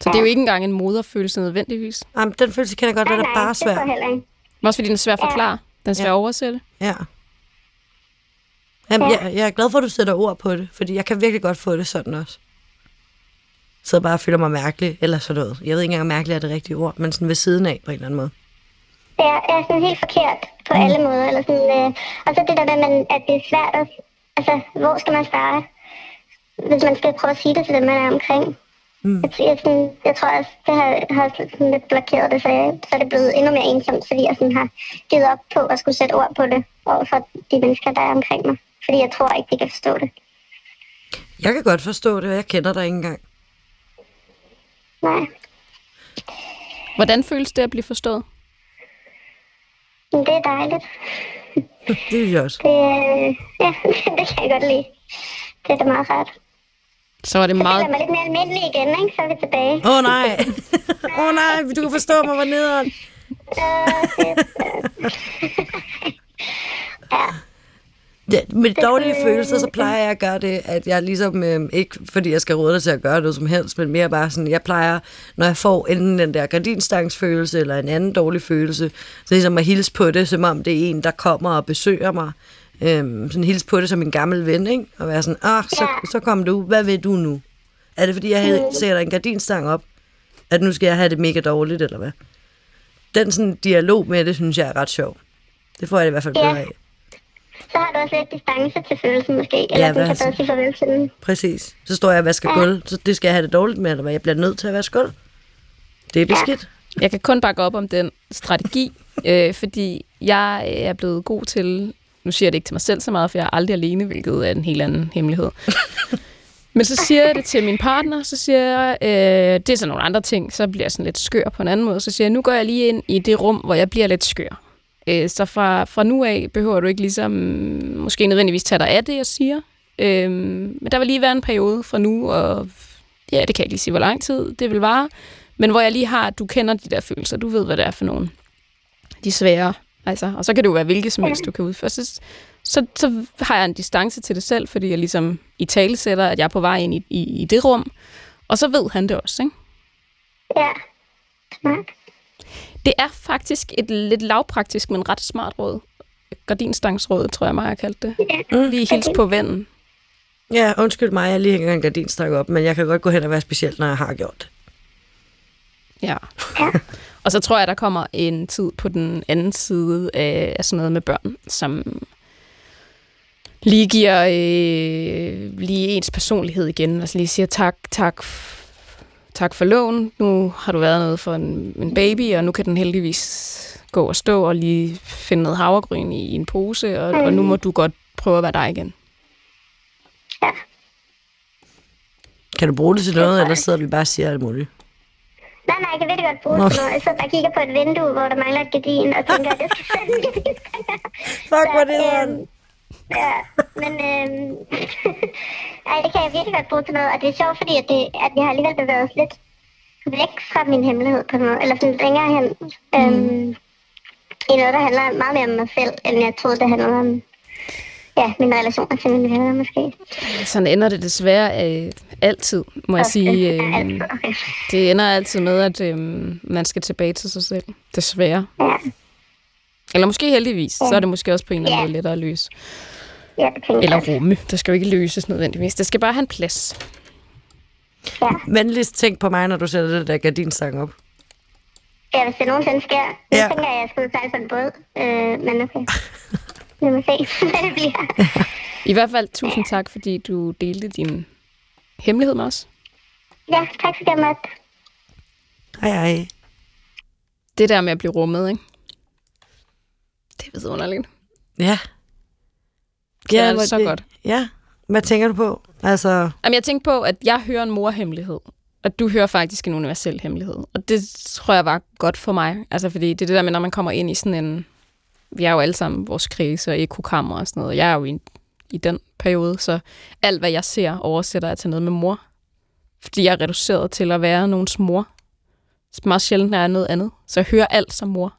Så det er jo ikke engang en moderfølelse nødvendigvis. Jamen, den følelse kender jeg godt, den er bare det tror svær. jeg heller ikke. Men Også fordi den er svær at Ja. forklare. Den er svær Ja. at oversætte. Ja. Jamen, Ja. jeg, jeg er glad for, at du sætter ord på det, fordi jeg kan virkelig godt få det sådan også. Så bare føler mig mærkelig, eller sådan noget. Jeg ved ikke engang, om mærkelig er det rigtige ord, men sådan ved siden af på en eller anden måde. Det er, er sådan helt forkert på mm. alle måder. Eller sådan, øh, og så det der med, at, man, at det er svært at... Altså, hvor skal man starte? Hvis man skal prøve at sige det til dem, man er omkring. Mm. Jeg, jeg, sådan, jeg tror også, det har, har sådan lidt blokeret det, så, jeg, så er det blevet endnu mere ensomt, fordi jeg sådan har givet op på at skulle sætte ord på det over for de mennesker, der er omkring mig. Fordi jeg tror ikke, de kan forstå det. Jeg kan godt forstå det, og jeg kender dig ikke engang. Nej. Hvordan føles det at blive forstået? Det er dejligt. Det jeg også. Det, øh, ja, det kan jeg godt lide. Det er da meget rart. Så var det Så meget... mig lidt mere almindelig igen, ikke? Så er vi tilbage. Åh oh, nej! Åh oh, nej, du kan forstå mig, hvor nederen. Øh, ja. Ja, med dårlige følelser, så plejer jeg at gøre det, at jeg ligesom, øh, ikke fordi jeg skal råde dig til at gøre noget som helst, men mere bare sådan, jeg plejer, når jeg får enten den der gardinstangsfølelse, eller en anden dårlig følelse, så ligesom at hilse på det, som om det er en, der kommer og besøger mig. Øhm, sådan hilse på det som en gammel ven, ikke? Og være sådan, ah, så, så kom du, hvad vil du nu? Er det fordi, jeg Mm. havde- sætter en gardinstang op? At nu skal jeg have det mega dårligt, eller hvad? den sådan dialog med det, synes jeg er ret sjov. Det får jeg det i hvert fald bedre af. Så har du også lidt distance til følelsen måske. Eller Ja, ja, du kan bedre sige farvel til den. Præcis. Så står jeg og vasker gulv, så det skal jeg have det dårligt med, eller hvad? Jeg bliver nødt til at vaske gulv. Det er beskidt. Jeg kan kun bakke op om den strategi, øh, fordi jeg er blevet god til, nu siger jeg det ikke til mig selv så meget, for jeg er aldrig alene, hvilket er en helt anden hemmelighed. Men så siger jeg det til min partner, så siger jeg, øh, det er så nogle andre ting, så bliver jeg sådan lidt skør på en anden måde. Så siger jeg, nu går jeg lige ind i det rum, hvor jeg bliver lidt skør. Øh, så fra, fra nu af behøver du ikke ligesom, måske nødvendigvis tage dig af det, jeg siger. Øh, men der vil lige være en periode fra nu, og ja, det kan jeg ikke lige sige, hvor lang tid det vil vare. Men hvor jeg lige har, at du kender de der følelser, du ved, hvad det er for nogen. De svære. Altså, og så kan det jo være hvilket som helst, du kan udføre. Så, så, så har jeg en distance til det selv, fordi jeg ligesom i tale sætter, at jeg er på vej ind i, i, i det rum. Og så ved han det også, ikke? Ja. Smart. Det er faktisk et lidt lavpraktisk, men ret smart råd. Gardinstangsråd, tror jeg, mig har kaldt det. Lige hils på vennen. Ja, undskyld mig, jeg lige hænger en gardinstak op, men jeg kan godt gå hen og være speciel, når jeg har gjort det. Ja. Og så tror jeg, der kommer en tid på den anden side af, af sådan noget med børn, som lige giver øh, lige ens personlighed igen. Altså lige siger tak, tak, tak for lån. Nu har du været noget for en, en baby, og nu kan den heldigvis gå og stå og lige finde noget havregryn i, i en pose, og, og nu må du godt prøve at være dig igen. Kan du bruge det til noget, eller sidder vi bare og siger alt muligt? Nej, nej, jeg kan virkelig godt bruge det til noget. Jeg sidder bare og kigger på et vindue, hvor der mangler et gardin, og tænker, det skal fandme Fuck, hvor er det sådan. øhm, Ja, men øhm, ej, det kan jeg virkelig godt bruge til noget. Og det er sjovt, fordi at, det, at jeg har alligevel bevæget os lidt væk fra min hemmelighed på noget. Eller sådan længere hen. Øhm, I noget, der handler meget mere om mig selv, end jeg troede, det handlede om ja, mine relationer til mine venner måske. Sådan ender det desværre øh, altid, må jeg sige. Øh. Okay. det ender altid med, at øh, man skal tilbage til sig selv. Desværre. Ja, Eller måske heldigvis, så er det måske også på en eller anden Ja. måde lettere at løse. ja, Eller jeg. rumme. Det skal jo ikke løses nødvendigvis. Det skal bare have en plads. Ja. Venligst tænk på mig, når du sætter det der gardinstak op. ja, hvis det nogensinde sker. Ja. Jeg tænker, at jeg skal udtale på en båd. Øh, men okay. Lad mig se, hvad det bliver. I hvert fald tusind tak, fordi du delte din hemmelighed med os. Ja, tak for det, Matt. Hej, hej. Det der med at blive rummet, ikke? Det er vidunderligt. Ja. Det er hvor så godt. Ja. Hvad tænker du på? Altså, Jamen, jeg tænkte på, at jeg hører en morhemmelighed, og du hører faktisk en universel hemmelighed. Og det tror jeg var godt for mig. Altså, fordi det er det der med, når man kommer ind i sådan en... Vi er jo alle sammen vores krise og ekokammer og sådan noget. Jeg er jo i, i den periode, så alt, hvad jeg ser, oversætter jeg til noget med mor. Fordi jeg er reduceret til at være nogens mor. Så meget sjældent er jeg noget andet. Så jeg hører alt som mor.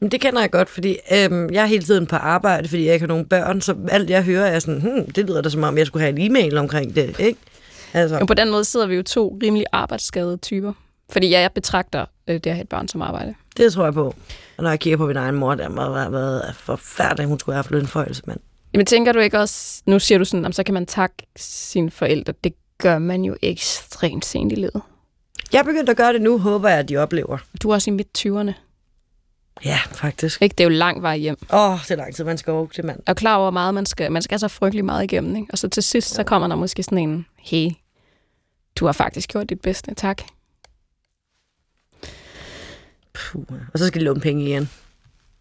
Men det kender jeg godt, fordi øhm, jeg er hele tiden på arbejde, fordi jeg ikke har nogen børn, så alt jeg hører er sådan, hmm, det lyder da som om, jeg skulle have en e-mail omkring det, ikke? Altså, Men på den måde sidder vi jo to rimelig arbejdsskadede typer. Fordi jeg betragter øh, det at have et barn som arbejde. det tror jeg på. Og når jeg kigger på min egen mor, der må have været forfærdeligt, hun skulle have haft lønforhøjelse, mand. Jamen tænker du ikke også, nu siger du sådan, om så kan man takke sine forældre. Det gør man jo ekstremt sent i livet. Jeg er begyndt at gøre det nu, håber jeg, at de oplever. Du er også i midt-20'erne. Ja, faktisk. Ikke? Det er jo lang vej hjem. Åh, oh, det er lang tid, man skal over til mand. Er klar over, meget man skal. Man skal så frygtelig meget igennem. Ikke? Og så til sidst, så kommer der måske sådan en, hey, du har faktisk gjort dit bedste. Tak. Puh. Og så skal de låne penge igen.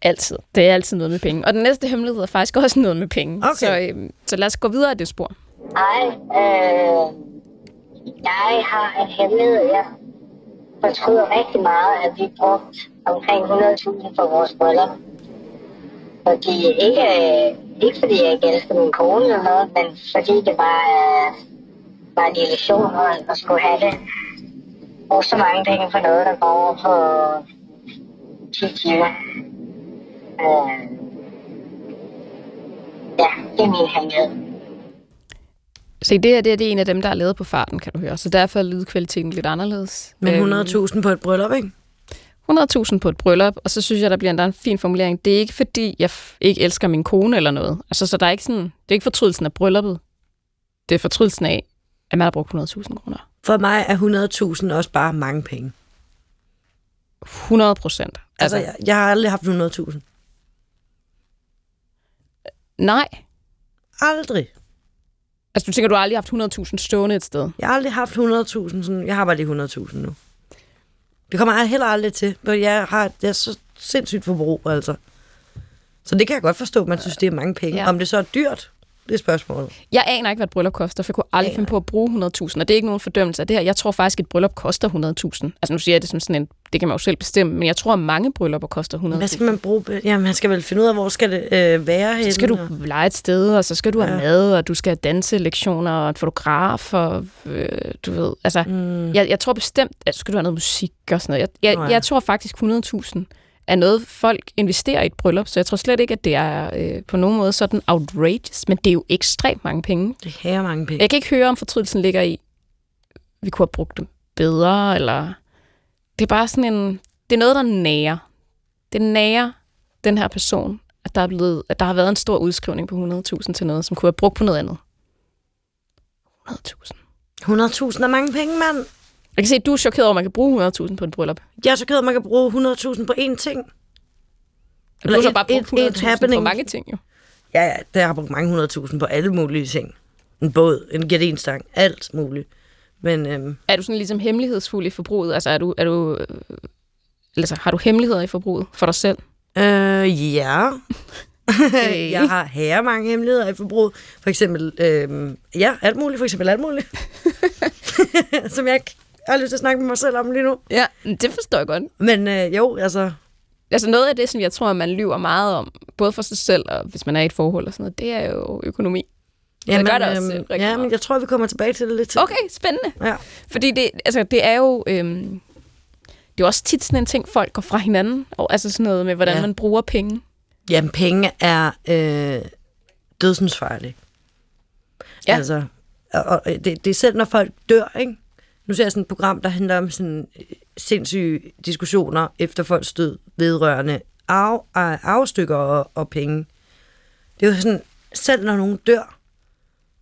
Altid. Det er altid noget med penge. Og den næste hemmelighed er faktisk også noget med penge. Okay. Så, øhm, så lad os gå videre af det spor. Hej, øh, jeg har en hemmelighed. Jeg fortryder rigtig meget, at vi brugte omkring 100.000 for vores bryllup. Fordi ikke, øh, ikke fordi jeg ikke elsker min kone eller noget, men fordi det var, var en illusion at, at skulle have det. Og så mange penge for noget, der går over på 10 timer. Øh, ja, det er min hemmelighed. Se, det her det er, det er en af dem, der er lavet på farten, kan du høre. Så derfor er lydkvaliteten lidt anderledes. Men Øhm, 100.000 på et bryllup, ikke? 100.000 på et bryllup, og så synes jeg, der bliver endda en fin formulering. Det er ikke, fordi jeg ikke elsker min kone eller noget. Altså, så der er ikke sådan, det er ikke fortrydelsen af brylluppet. Det er fortrydelsen af, at man har brugt 100.000 kroner. For mig er 100.000 også bare mange penge. 100 procent. Altså, jeg, jeg har aldrig haft 100.000. Nej. Aldrig. Altså, du tænker, du har aldrig haft 100.000 stående et sted? Jeg har aldrig haft 100.000. Sådan, jeg har bare lige 100.000 nu. Det kommer jeg heller aldrig til, for jeg har det er så sindssygt forbrug, altså. Så det kan jeg godt forstå, man synes, det er mange penge. Ja. Om det så er dyrt, det er spørgsmålet. Jeg aner ikke, hvad et bryllup koster, for jeg kunne aldrig Aner finde på at bruge 100.000, og det er ikke nogen fordømmelse af det her. Jeg tror faktisk, at et bryllup koster 100.000. Altså nu siger jeg det som sådan en, det kan man jo selv bestemme, men jeg tror, at mange bryllupper koster 100.000. Hvad skal man bruge? Ja, man skal vel finde ud af, hvor skal det øh, være henne. Så skal du og- lege et sted, og så skal du have Ja. mad, og du skal have danselektioner, og en fotograf, og øh, du ved, altså, Mm. jeg, jeg tror bestemt, at så skal du have noget musik og sådan noget. Jeg, jeg, Nå ja. jeg tror faktisk 100.000 er noget, folk investerer i et bryllup, så jeg tror slet ikke, at det er øh, på nogen måde sådan outrageous, men det er jo ekstremt mange penge. Det her mange penge. Jeg kan ikke høre, om fortrydelsen ligger i, vi kunne have brugt dem bedre, eller... Det er bare sådan en... Det er noget, der nærer. Det nærer den her person, at der, er blevet, at der har været en stor udskrivning på 100.000 til noget, som kunne have brugt på noget andet. 100.000. 100.000 er mange penge, mand. Jeg kan se, at du er chokeret over, at man kan bruge 100.000 på et bryllup. Jeg er af, at man kan bruge 100.000 på én ting. Du har så bare brugt et- et 100.000 på mange ting, jo. Ja, ja, der har brugt mange 100.000 på alle mulige ting. En båd, en gardinstang, alt muligt. Men øhm, Er du sådan ligesom hemmelighedsfuld i forbruget? Altså, er du, er du, øh, altså, har du hemmeligheder i forbruget for dig selv? øh, ja, Okay. jeg har her mange hemmeligheder i forbruget. For eksempel, øhm, ja, alt muligt. For eksempel alt muligt. Som jeg ikke har lyst til at snakke med mig selv om lige nu. Ja, det forstår jeg godt. Men øh, jo, altså, Altså noget af det, som jeg tror, man lyver meget om, både for sig selv og hvis man er i et forhold og sådan noget, det er jo økonomi. jamen, gør det også, øh, rigtig ja, men jeg tror, vi kommer tilbage til det lidt til. Okay, spændende. Ja. Fordi det, altså, det er jo... Øhm, det er også tit sådan en ting, folk går fra hinanden. Og, altså sådan noget med, hvordan. Ja. man bruger penge. Jamen, penge er øh, dødsensfarlige. Ja. Altså, og, og det, det er selv, når folk dør, ikke? Nu ser jeg sådan et program, der handler om sådan øh, sindssyge diskussioner efter folks død vedrørende arv, ar- arvestykker og, og penge. Det er jo sådan, selv når nogen dør,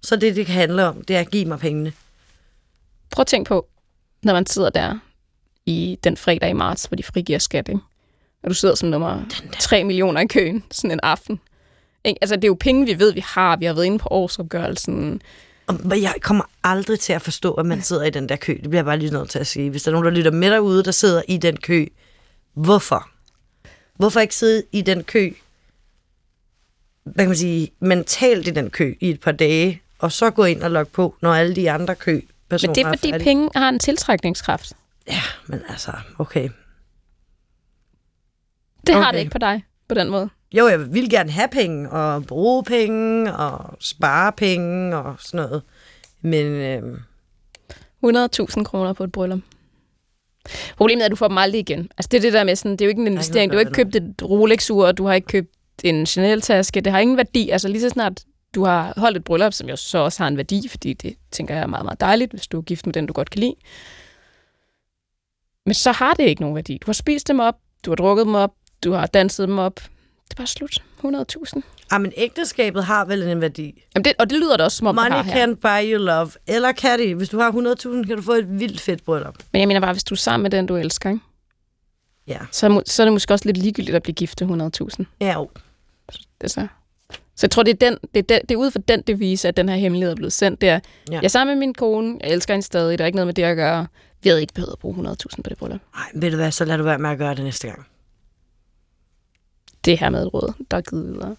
så det, det kan handle om, det er at give mig pengene. Prøv at tænke på, når man sidder der i den fredag i marts, hvor de frigiver skat, ikke? og du sidder som nummer 3 millioner i køen sådan en aften. Ikke? Altså, det er jo penge, vi ved, vi har. Vi har været inde på årsopgørelsen. Og jeg kommer aldrig til at forstå, at man sidder i den der kø. Det bliver jeg bare lige nødt til at sige. Hvis der er nogen, der lytter med derude, der sidder i den kø, hvorfor? Hvorfor ikke sidde i den kø, hvad kan man sige, mentalt i den kø i et par dage, og så gå ind og logge på, når alle de andre kø personer Men det er, fordi færdige? penge har en tiltrækningskraft. Ja, men altså, okay. Det har Okay. det ikke på dig på den måde. Jo, jeg vil gerne have penge, og bruge penge, og spare penge, og sådan noget. Men øhm, 100.000 kroner på et bryllup. Problemet er, at du får dem aldrig igen. Altså, det er det der med sådan, det er jo ikke en investering. Du har ikke købt et Rolex-ur, du har ikke købt en Chanel-taske. Det har ingen værdi. Altså, lige så snart du har holdt et bryllup, som jo så også har en værdi, fordi det tænker jeg er meget, meget dejligt, hvis du er gift med den, du godt kan lide. Men så har det ikke nogen værdi. Du har spist dem op, du har drukket dem op, du har danset dem op. Det er bare slut. 100.000. ah, men ægteskabet har vel en værdi. Jamen det, og det lyder da også, som om det Money har her. can buy you love. Eller kan det? Hvis du har 100.000, kan du få et vildt fedt bryllup. Men jeg mener bare, hvis du er sammen med den, du elsker, ikke? Ja. Så, så er det måske også lidt ligegyldigt at blive gift til 100.000. Ja, jo. Altså. Så jeg tror, det er, den, det, er den, det er ud fra den devise, at den her hemmelighed er blevet sendt. Det er. Ja. jeg er sammen med min kone, jeg elsker hende stadig, der er ikke noget med det at gøre. Vi havde ikke behøvet at bruge 100.000 på det bryllup. Nej, ved du hvad, så lad du være med at gøre det næste gang. Det her med et råd, der er givet videre.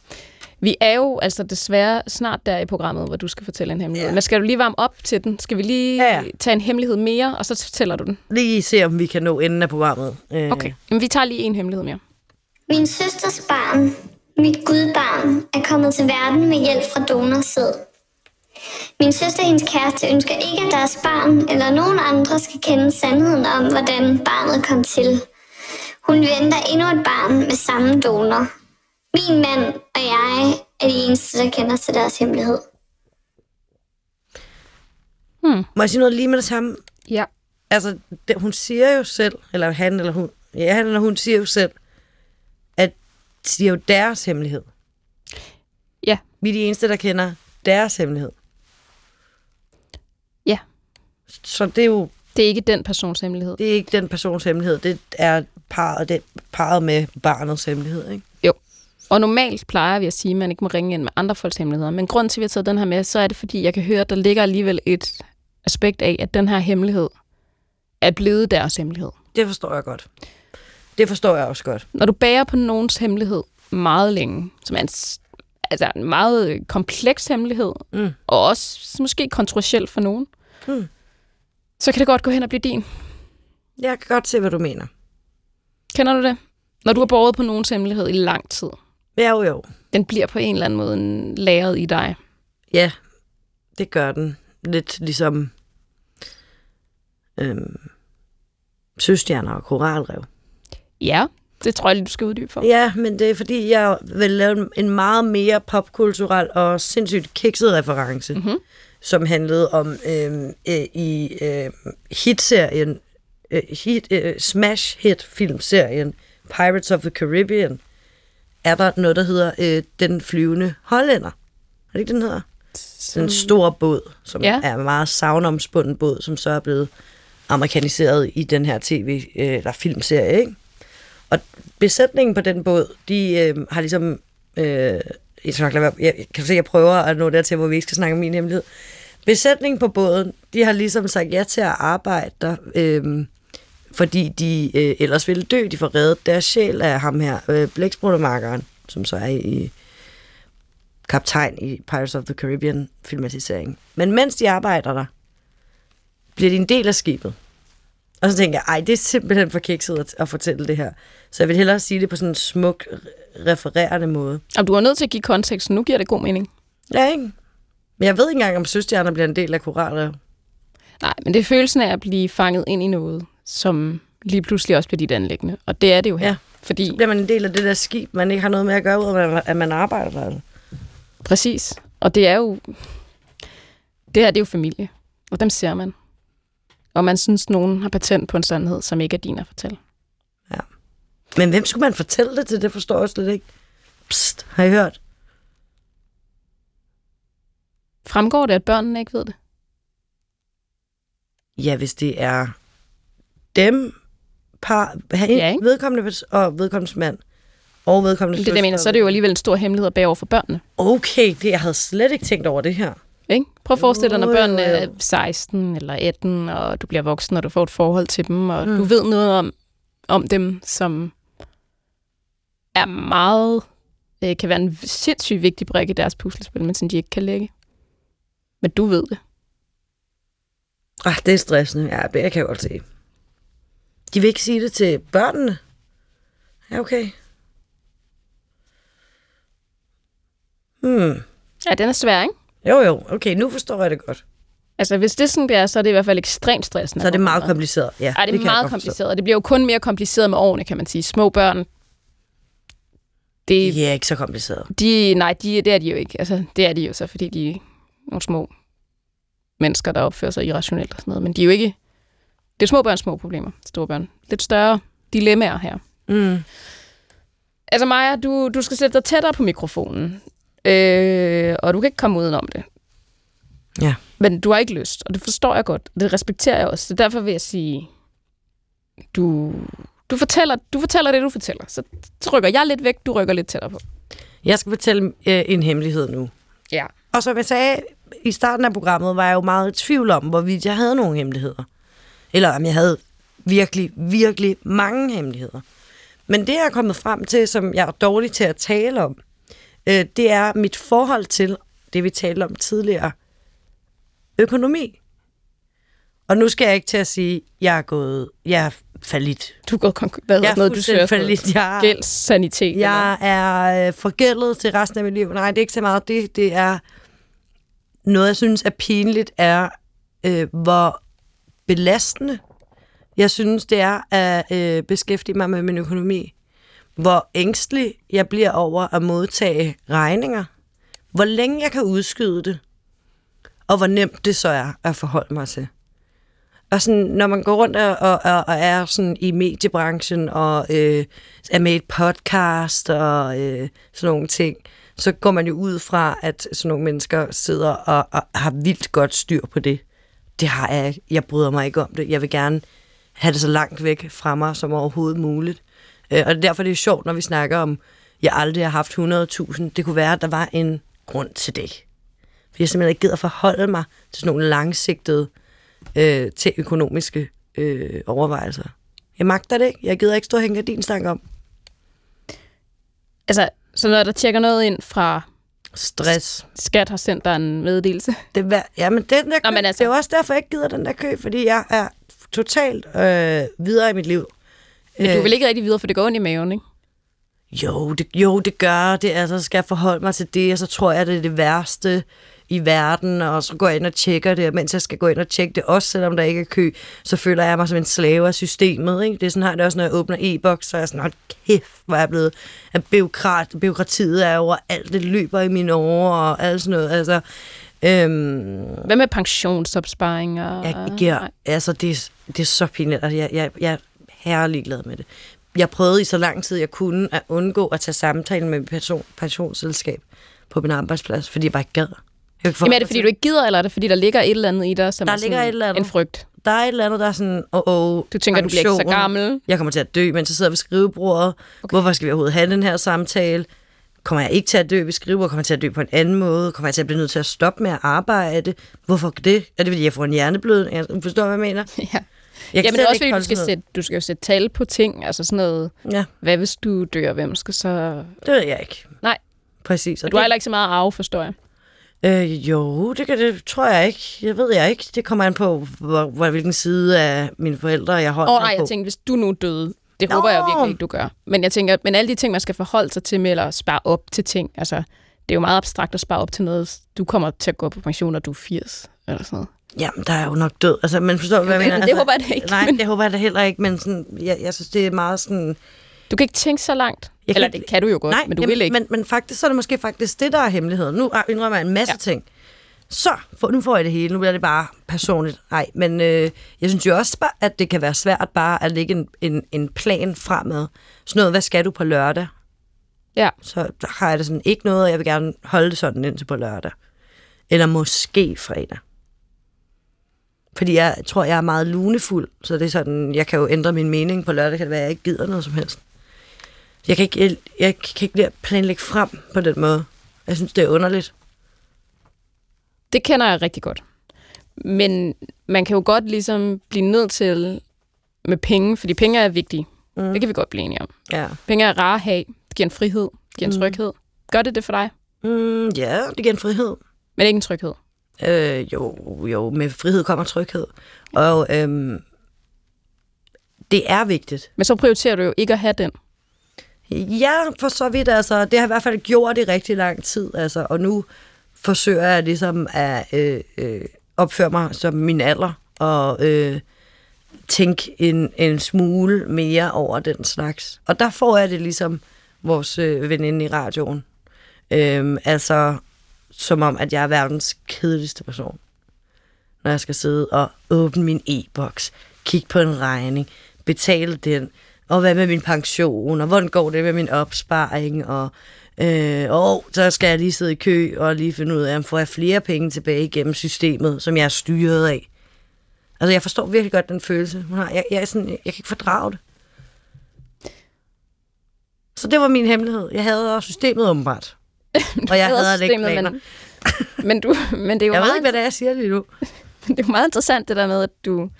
Vi er jo altså desværre snart der i programmet, hvor du skal fortælle en hemmelighed. Ja. Men skal du lige varme op til den? Skal vi lige Ja, ja. tage en hemmelighed mere, og så fortæller du den? Lige se, om vi kan nå enden af programmet. Øh, Okay. Jamen, vi tager lige en hemmelighed mere. Min søsters barn, mit gudbarn, er kommet til verden med hjælp fra donorsæd. Min søster og hendes kæreste ønsker ikke, at deres barn eller nogen andre skal kende sandheden om, hvordan barnet kom til. Hun venter endnu et barn med samme donor. Min mand og jeg er de eneste, der kender til deres hemmelighed. Må jeg sige noget lige med det samme? Ja. Altså, det, hun siger jo selv, eller han eller hun, ja, han eller hun siger jo selv, at det er jo deres hemmelighed. Ja. Vi er de eneste, der kender deres hemmelighed. Ja. Så det er jo Det er ikke den persons hemmelighed. det er ikke den persons hemmelighed. Det er parret, det, parret med barnets hemmelighed, ikke? Jo. Og normalt plejer vi at sige, at man ikke må ringe ind med andre folks hemmeligheder. Men grunden til, at vi har taget den her med, så er det, fordi jeg kan høre, at der ligger alligevel et aspekt af, at den her hemmelighed er blevet deres hemmelighed. Det forstår jeg godt. Det forstår jeg også godt. Når du bærer på nogens hemmelighed meget længe, som er en, altså en meget kompleks hemmelighed, Mm. og også måske kontroversiel for nogen, Mm. så kan det godt gå hen og blive din. Jeg kan godt se, hvad du mener. Kender du det? Når du har båret på nogens hemmelighed i lang tid, Ja, jo, jo. den bliver på en eller anden måde lagret i dig. Ja, det gør den. Lidt ligesom øhm, søstjerner og koralrev. Ja, det tror jeg lige, du skal uddybe for. Ja, men det er fordi, jeg vil lave en meget mere popkulturel og sindssygt kikset reference, Mhm. som handlede om øhm, øh, i øh, hitserien, øh, hit, øh, smash hit filmserien Pirates of the Caribbean, er der noget, der hedder øh, Den flyvende hollænder. Er det ikke, den hedder? Sådan en stor båd, som Ja. er en meget savnomspunden båd, som så er blevet amerikaniseret i den her tv- øh, eller filmserie, ikke? Og besætningen på den båd, de øh, har ligesom... Øh, jeg, skal nok lade være, jeg kan se, jeg prøver at nå dertil, hvor vi ikke skal snakke om min hemmelighed. Besætningen på båden, de har ligesom sagt ja til at arbejde der, øh, fordi de øh, ellers ville dø. De får reddet deres sjæl af ham her, øh, blækspruttemakkeren, som så er i kaptajn i Pirates of the Caribbean filmatisering. Men mens de arbejder der, bliver de en del af skibet. Og så tænker jeg, ej, det er simpelthen for kikset at, at fortælle det her. Så jeg vil hellere sige det på sådan en smuk, refererende måde. Og du er nødt til at give kontekst, nu giver det god mening. Ja, ikke? Men jeg ved ikke engang, om søstjerner bliver en del af koralrev. Nej, men det er følelsen af at blive fanget ind i noget, som lige pludselig også bliver dit anlæggende. Og det er det jo her. Ja. Fordi, Så bliver man en del af det der skib, man ikke har noget med at gøre, ud af at man arbejder der. altså. præcis. Og det er jo... Det her, det er jo familie. Og dem ser man. Og man synes, nogen har patent på en sandhed, som ikke er din at fortælle. Men hvem skulle man fortælle det til? Det forstår jeg slet ikke. Psst, har I hørt? Fremgår det, at børnene ikke ved det? Ja, hvis det er dem, par, Ja, ikke? vedkommende og vedkommendes mand, og vedkommende Det er det, jeg mener. Så er det jo alligevel en stor hemmelighed at bære over for børnene. Okay, det, jeg havde slet ikke tænkt over det her. Ikke? Prøv at forestille dig, når børnene er jo. 16 eller 18, og du bliver voksen, og du får et forhold til dem, og mm. du ved noget om, om dem, som er meget, øh, kan være en sindssygt vigtig brik i deres puslespil, men som de ikke kan lægge. Men du ved det. Ah, det er stressende. Ja, det kan jeg godt se. De vil ikke sige det til børnene. Ja, okay. Hmm. Ja, den er svær, ikke? Jo, jo. Okay, nu forstår jeg det godt. Altså, hvis det er sådan, det er, så er det i hvert fald ekstremt stressende. Så er det meget kompliceret. Ja, Ja, det er kan jeg meget kompliceret, og det bliver jo kun mere kompliceret med årene, kan man sige. Små børn, det, Det er ikke så kompliceret. De, nej, de, det er de jo ikke. Altså, det er de jo så, fordi de er nogle små mennesker, der opfører sig irrationelt og sådan noget. Men de er jo ikke... Det er små børns små problemer, store børn. Lidt større dilemmaer her. Mm. Altså Maja, du, du skal sætte dig tættere på mikrofonen, øh, og du kan ikke komme udenom det. Ja. Men du har ikke lyst, og det forstår jeg godt, det respekterer jeg også. Så derfor vil jeg sige, du, du, fortæller, du fortæller det, du fortæller. Så, så rykker jeg lidt væk, du rykker lidt tættere på. Jeg skal fortælle øh, en hemmelighed nu. Ja. Og som jeg sagde i starten af programmet, var jeg jo meget i tvivl om, hvorvidt jeg havde nogle hemmeligheder. Eller om jeg havde virkelig, virkelig mange hemmeligheder. Men det, jeg er kommet frem til, som jeg er dårlig til at tale om, øh, det er mit forhold til det, vi talte om tidligere. Økonomi. Og nu skal jeg ikke til at sige, at jeg er gået, jeg er fallit. Du går konk- hvad Jeg er noget, du søger fallit. Jeg, Gældssanitet. eller? jeg er øh, forgældet til resten af mit liv. Nej, det er ikke så meget det. Det er noget, jeg synes er pinligt, er, øh, hvor belastende jeg synes, det er at øh, beskæftige mig med min økonomi. Hvor ængstelig jeg bliver over at modtage regninger. Hvor længe jeg kan udskyde det. Og hvor nemt det så er at forholde mig til. Og sådan, når man går rundt og, og, og og er sådan i mediebranchen og øh, er med i et podcast og øh, sådan nogle ting, så går man jo ud fra, at sådan nogle mennesker sidder og, og har vildt godt styr på det. Det har jeg ikke. Jeg bryder mig ikke om det. Jeg vil gerne have det så langt væk fra mig som overhovedet muligt. Øh, og derfor det er det sjovt, når vi snakker om, jeg aldrig har haft 100.000. Det kunne være, at der var en grund til det. Fordi jeg simpelthen ikke gider forholde mig til sådan nogle langsigtede øh, til økonomiske øh, overvejelser. Jeg magter det ikke. Jeg gider ikke stå og hænge din stang om. Altså, så når der tjekker noget ind fra Stress. skat har sendt dig en meddelelse. Det, er, ja, men den der kø, Nå, men altså- det er også derfor, jeg ikke gider den der kø, fordi jeg er totalt øh, videre i mit liv. Men Øh. du vil ikke rigtig videre, for det går ondt i maven, ikke? Jo, det, jo, det gør det. Altså, så skal jeg forholde mig til det, og så tror jeg, det er det værste i verden, og så går jeg ind og tjekker det, og mens jeg skal gå ind og tjekke det, også selvom der ikke er kø, så føler jeg mig som en slave af systemet. Ikke? Det er sådan her, det er også, når jeg åbner e-boks, så er jeg sådan, hold kæft, hvor er jeg blevet, at byråkrat, byråkratiet er over alt, det løber i mine år, og alt sådan noget. Altså, øhm, Hvad med pensionsopsparing? Og... jeg giver, altså, det, er- det er så pinligt. Altså, jeg, jeg, jeg er herlig glad med det. Jeg prøvede i så lang tid, jeg kunne, at undgå at tage samtalen med mit pension, pensionsselskab på min arbejdsplads, fordi jeg bare ikke gad. Jamen er det, fordi du ikke gider, eller er det, fordi der ligger et eller andet i dig, som Der er ligger et eller andet. en frygt? Der er et eller andet, der er sådan, åh, oh, oh, Du tænker, du bliver ikke så gammel. Jeg kommer til at dø, mens jeg sidder ved skrivebordet. Okay. Hvorfor skal vi overhovedet have den her samtale? Kommer jeg ikke til at dø ved skrivebordet? Kommer jeg til at dø på en anden måde? Kommer jeg til at blive nødt til at stoppe med at arbejde? Hvorfor det? Er det, fordi jeg får en hjerneblødning? Jeg forstår, hvad jeg mener? Ja. Jeg kan Jamen det er også ikke fordi, du skal, sætte, du skal jo sætte tal på ting, altså sådan noget. Ja, hvad hvis du dør, hvem skal så... det ved jeg ikke. Nej. Præcis. Og Du har det, heller ikke så meget arve, forstår jeg. Øh, jo, det, kan, det tror jeg ikke. Jeg ved jeg ikke. Det kommer an på, hvor, hvor, hvilken side af mine forældre jeg holder oh, nej, på. jeg tænkte, hvis du nu døde, det Nå. håber jeg virkelig ikke, du gør. Men jeg tænker, men alle de ting, man skal forholde sig til med, eller spare op til ting, altså, det er jo meget abstrakt at spare op til noget. Du kommer til at gå på pension, når du er 80, eller sådan noget. Jamen, der er jo nok død. Altså, men forstår du, hvad jeg mener? men det håber jeg da ikke, Nej, men- det håber jeg da heller ikke, men sådan, jeg, jeg synes, det er meget sådan... Du kan ikke tænke så langt. Jeg kan eller ikke- det kan du jo godt, Nej, men du jamen, vil ikke. Men, men faktisk så er det måske faktisk det, der er hemmeligheden. Nu indrømmer jeg en masse Ja. ja. ting. Så, for, nu får jeg det hele. Nu bliver det bare personligt. Nej, men øh, jeg synes jo også, bare, at det kan være svært bare at lægge en, en, en plan fremad. Sådan noget, hvad skal du på lørdag? Ja. Så der har jeg det sådan, ikke noget, og jeg vil gerne holde det sådan indtil på lørdag. Eller måske fredag. Fordi jeg tror, jeg er meget lunefuld, så det er sådan, jeg kan jo ændre min mening på lørdag, kan det være, at jeg ikke gider noget som helst. Jeg kan ikke, jeg, jeg kan ikke lide at planlægge frem på den måde. Jeg synes, det er underligt. Det kender jeg rigtig godt. Men man kan jo godt ligesom blive nødt til med penge, fordi penge er vigtige. Mm. Det kan vi godt blive enige om. Ja. Penge er rare at have. Det giver en frihed. Det giver en tryghed. Gør det det for dig? Mm, ja, det giver en frihed. Men ikke en tryghed. Øh, jo, jo, med frihed kommer tryghed. Og øhm, det er vigtigt. Men så prioriterer du jo ikke at have den. Ja, for så vidt. Altså, det har i hvert fald gjort i rigtig lang tid. Altså, og nu forsøger jeg ligesom at øh, øh, opføre mig som min alder og øh, tænke en, en smule mere over den slags. Og der får jeg det ligesom vores øh, veninde i radioen. Øh, altså, som om, at jeg er verdens kedeligste person. Når jeg skal sidde og åbne min e-boks, kigge på en regning, betale den, og hvad med min pension, og hvordan går det med min opsparing, og øh, og så skal jeg lige sidde i kø og lige finde ud af, om får jeg flere penge tilbage igennem systemet, som jeg er styret af. Altså, jeg forstår virkelig godt den følelse, hun har. Jeg, jeg, er sådan, jeg kan ikke fordrage det. Så det var min hemmelighed. Jeg havde også systemet åbenbart. Og jeg havde ikke systemet, planer. men, men, du, men det er jo Jeg ved meget, ikke, hvad det er, jeg siger lige nu. det er jo meget interessant, det der med, at du,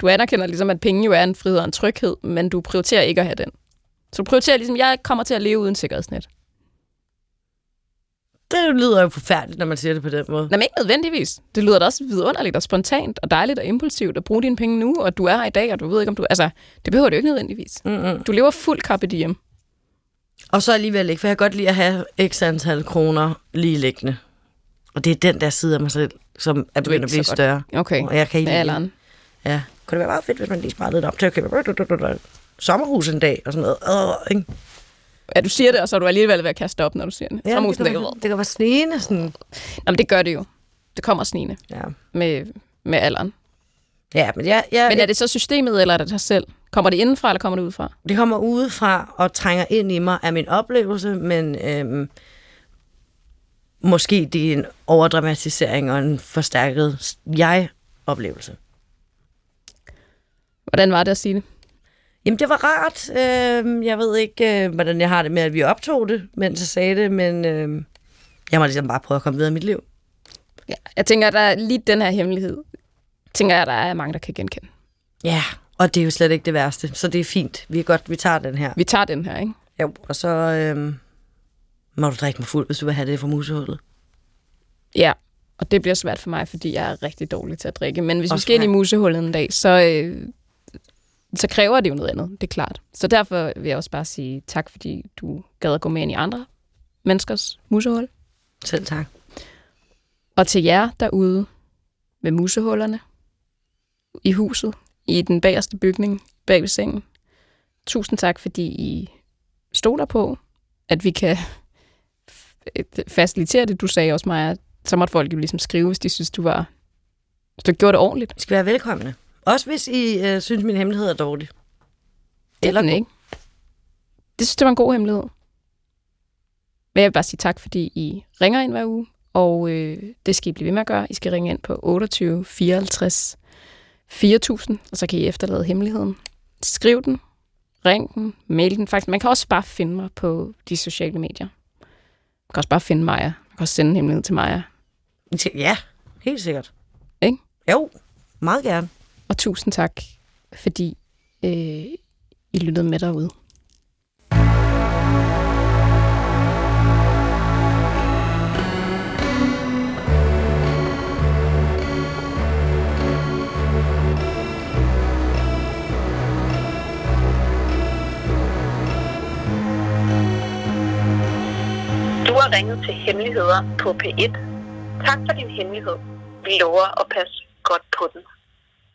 du anerkender ligesom, at penge jo er en frihed og en tryghed, men du prioriterer ikke at have den. Så du prioriterer ligesom, jeg kommer til at leve uden sikkerhedsnet. Det lyder jo forfærdeligt, når man siger det på den måde. Nej, men ikke nødvendigvis. Det lyder da også vidunderligt og spontant og dejligt og impulsivt at bruge dine penge nu, og du er her i dag, og du ved ikke, om du... Altså, det behøver du ikke nødvendigvis. Mm-mm. Du lever fuld carpe diem. Og så alligevel ikke, for jeg kan godt lide at have x antal kroner lige liggende. Og det er den der side af mig selv, som er begyndt at blive større. Okay, Og jeg kan ikke alderen. Ja. Kunne det være meget fedt, hvis man lige sparede lidt op til at købe sommerhus en dag og sådan noget. Øh, ikke? Ja, du siger det, og så er du alligevel ved at kaste op, når du siger det. Ja, Ja, det, kan være, det kan være snigende. Sådan. Nå, men det gør det jo. Det kommer snigende Ja. med, med alderen. ja, men, jeg, jeg, Men er det så systemet, eller er det dig selv? Kommer det indenfra, eller kommer det udefra? det kommer udefra og trænger ind i mig af min oplevelse, men øhm, måske det er en overdramatisering og en forstærket jeg-oplevelse. Hvordan var det at sige det? Jamen, det var rart. Øh, jeg ved ikke, øh, hvordan jeg har det med, at vi optog det, mens jeg sagde det, men øh, jeg må ligesom bare prøve at komme videre i mit liv. Ja, jeg tænker, at der er lige den her hemmelighed, tænker jeg, at der er mange, der kan genkende. Ja, og det er jo slet ikke det værste, så det er fint. Vi er godt, vi tager den her. Vi tager den her, ikke? Jo, og så øh, må du drikke mig fuld, hvis du vil have det fra musehullet. Ja, og det bliver svært for mig, fordi jeg er rigtig dårlig til at drikke. Men hvis vi Også skal ind i musehullet en dag, så, øh, så kræver det jo noget andet, det er klart. Så derfor vil jeg også bare sige tak, fordi du gad at gå med ind i andre menneskers musehul. Selv tak. Og til jer derude ved musehullerne i huset, i den bagerste bygning bag ved sengen. Tusind tak, fordi I stoler på, at vi kan facilitere det. Du sagde også, Maja, så måtte folk jo ligesom skrive, hvis de synes, du var... Hvis du gjorde det ordentligt. I skal være velkomne. Også hvis I øh, synes, min hemmelighed er dårlig. Det er den ikke. Det synes, det var en god hemmelighed. Men jeg vil bare sige tak, fordi I ringer ind hver uge, og øh, det skal I blive ved med at gøre. I skal ringe ind på 28 54 4000, og så kan I efterlade hemmeligheden. Skriv den, ring den, mail den. Faktisk, man kan også bare finde mig på de sociale medier. Man kan også bare finde Maja. Man kan også sende en hemmelighed til Maja. Ja, helt sikkert. Ikke? Jo, meget gerne. Og tusind tak, fordi øh, I lyttede med derude. Du har ringet til Hemmeligheder på P1. Tak for din hemmelighed. Vi lover at passe godt på den.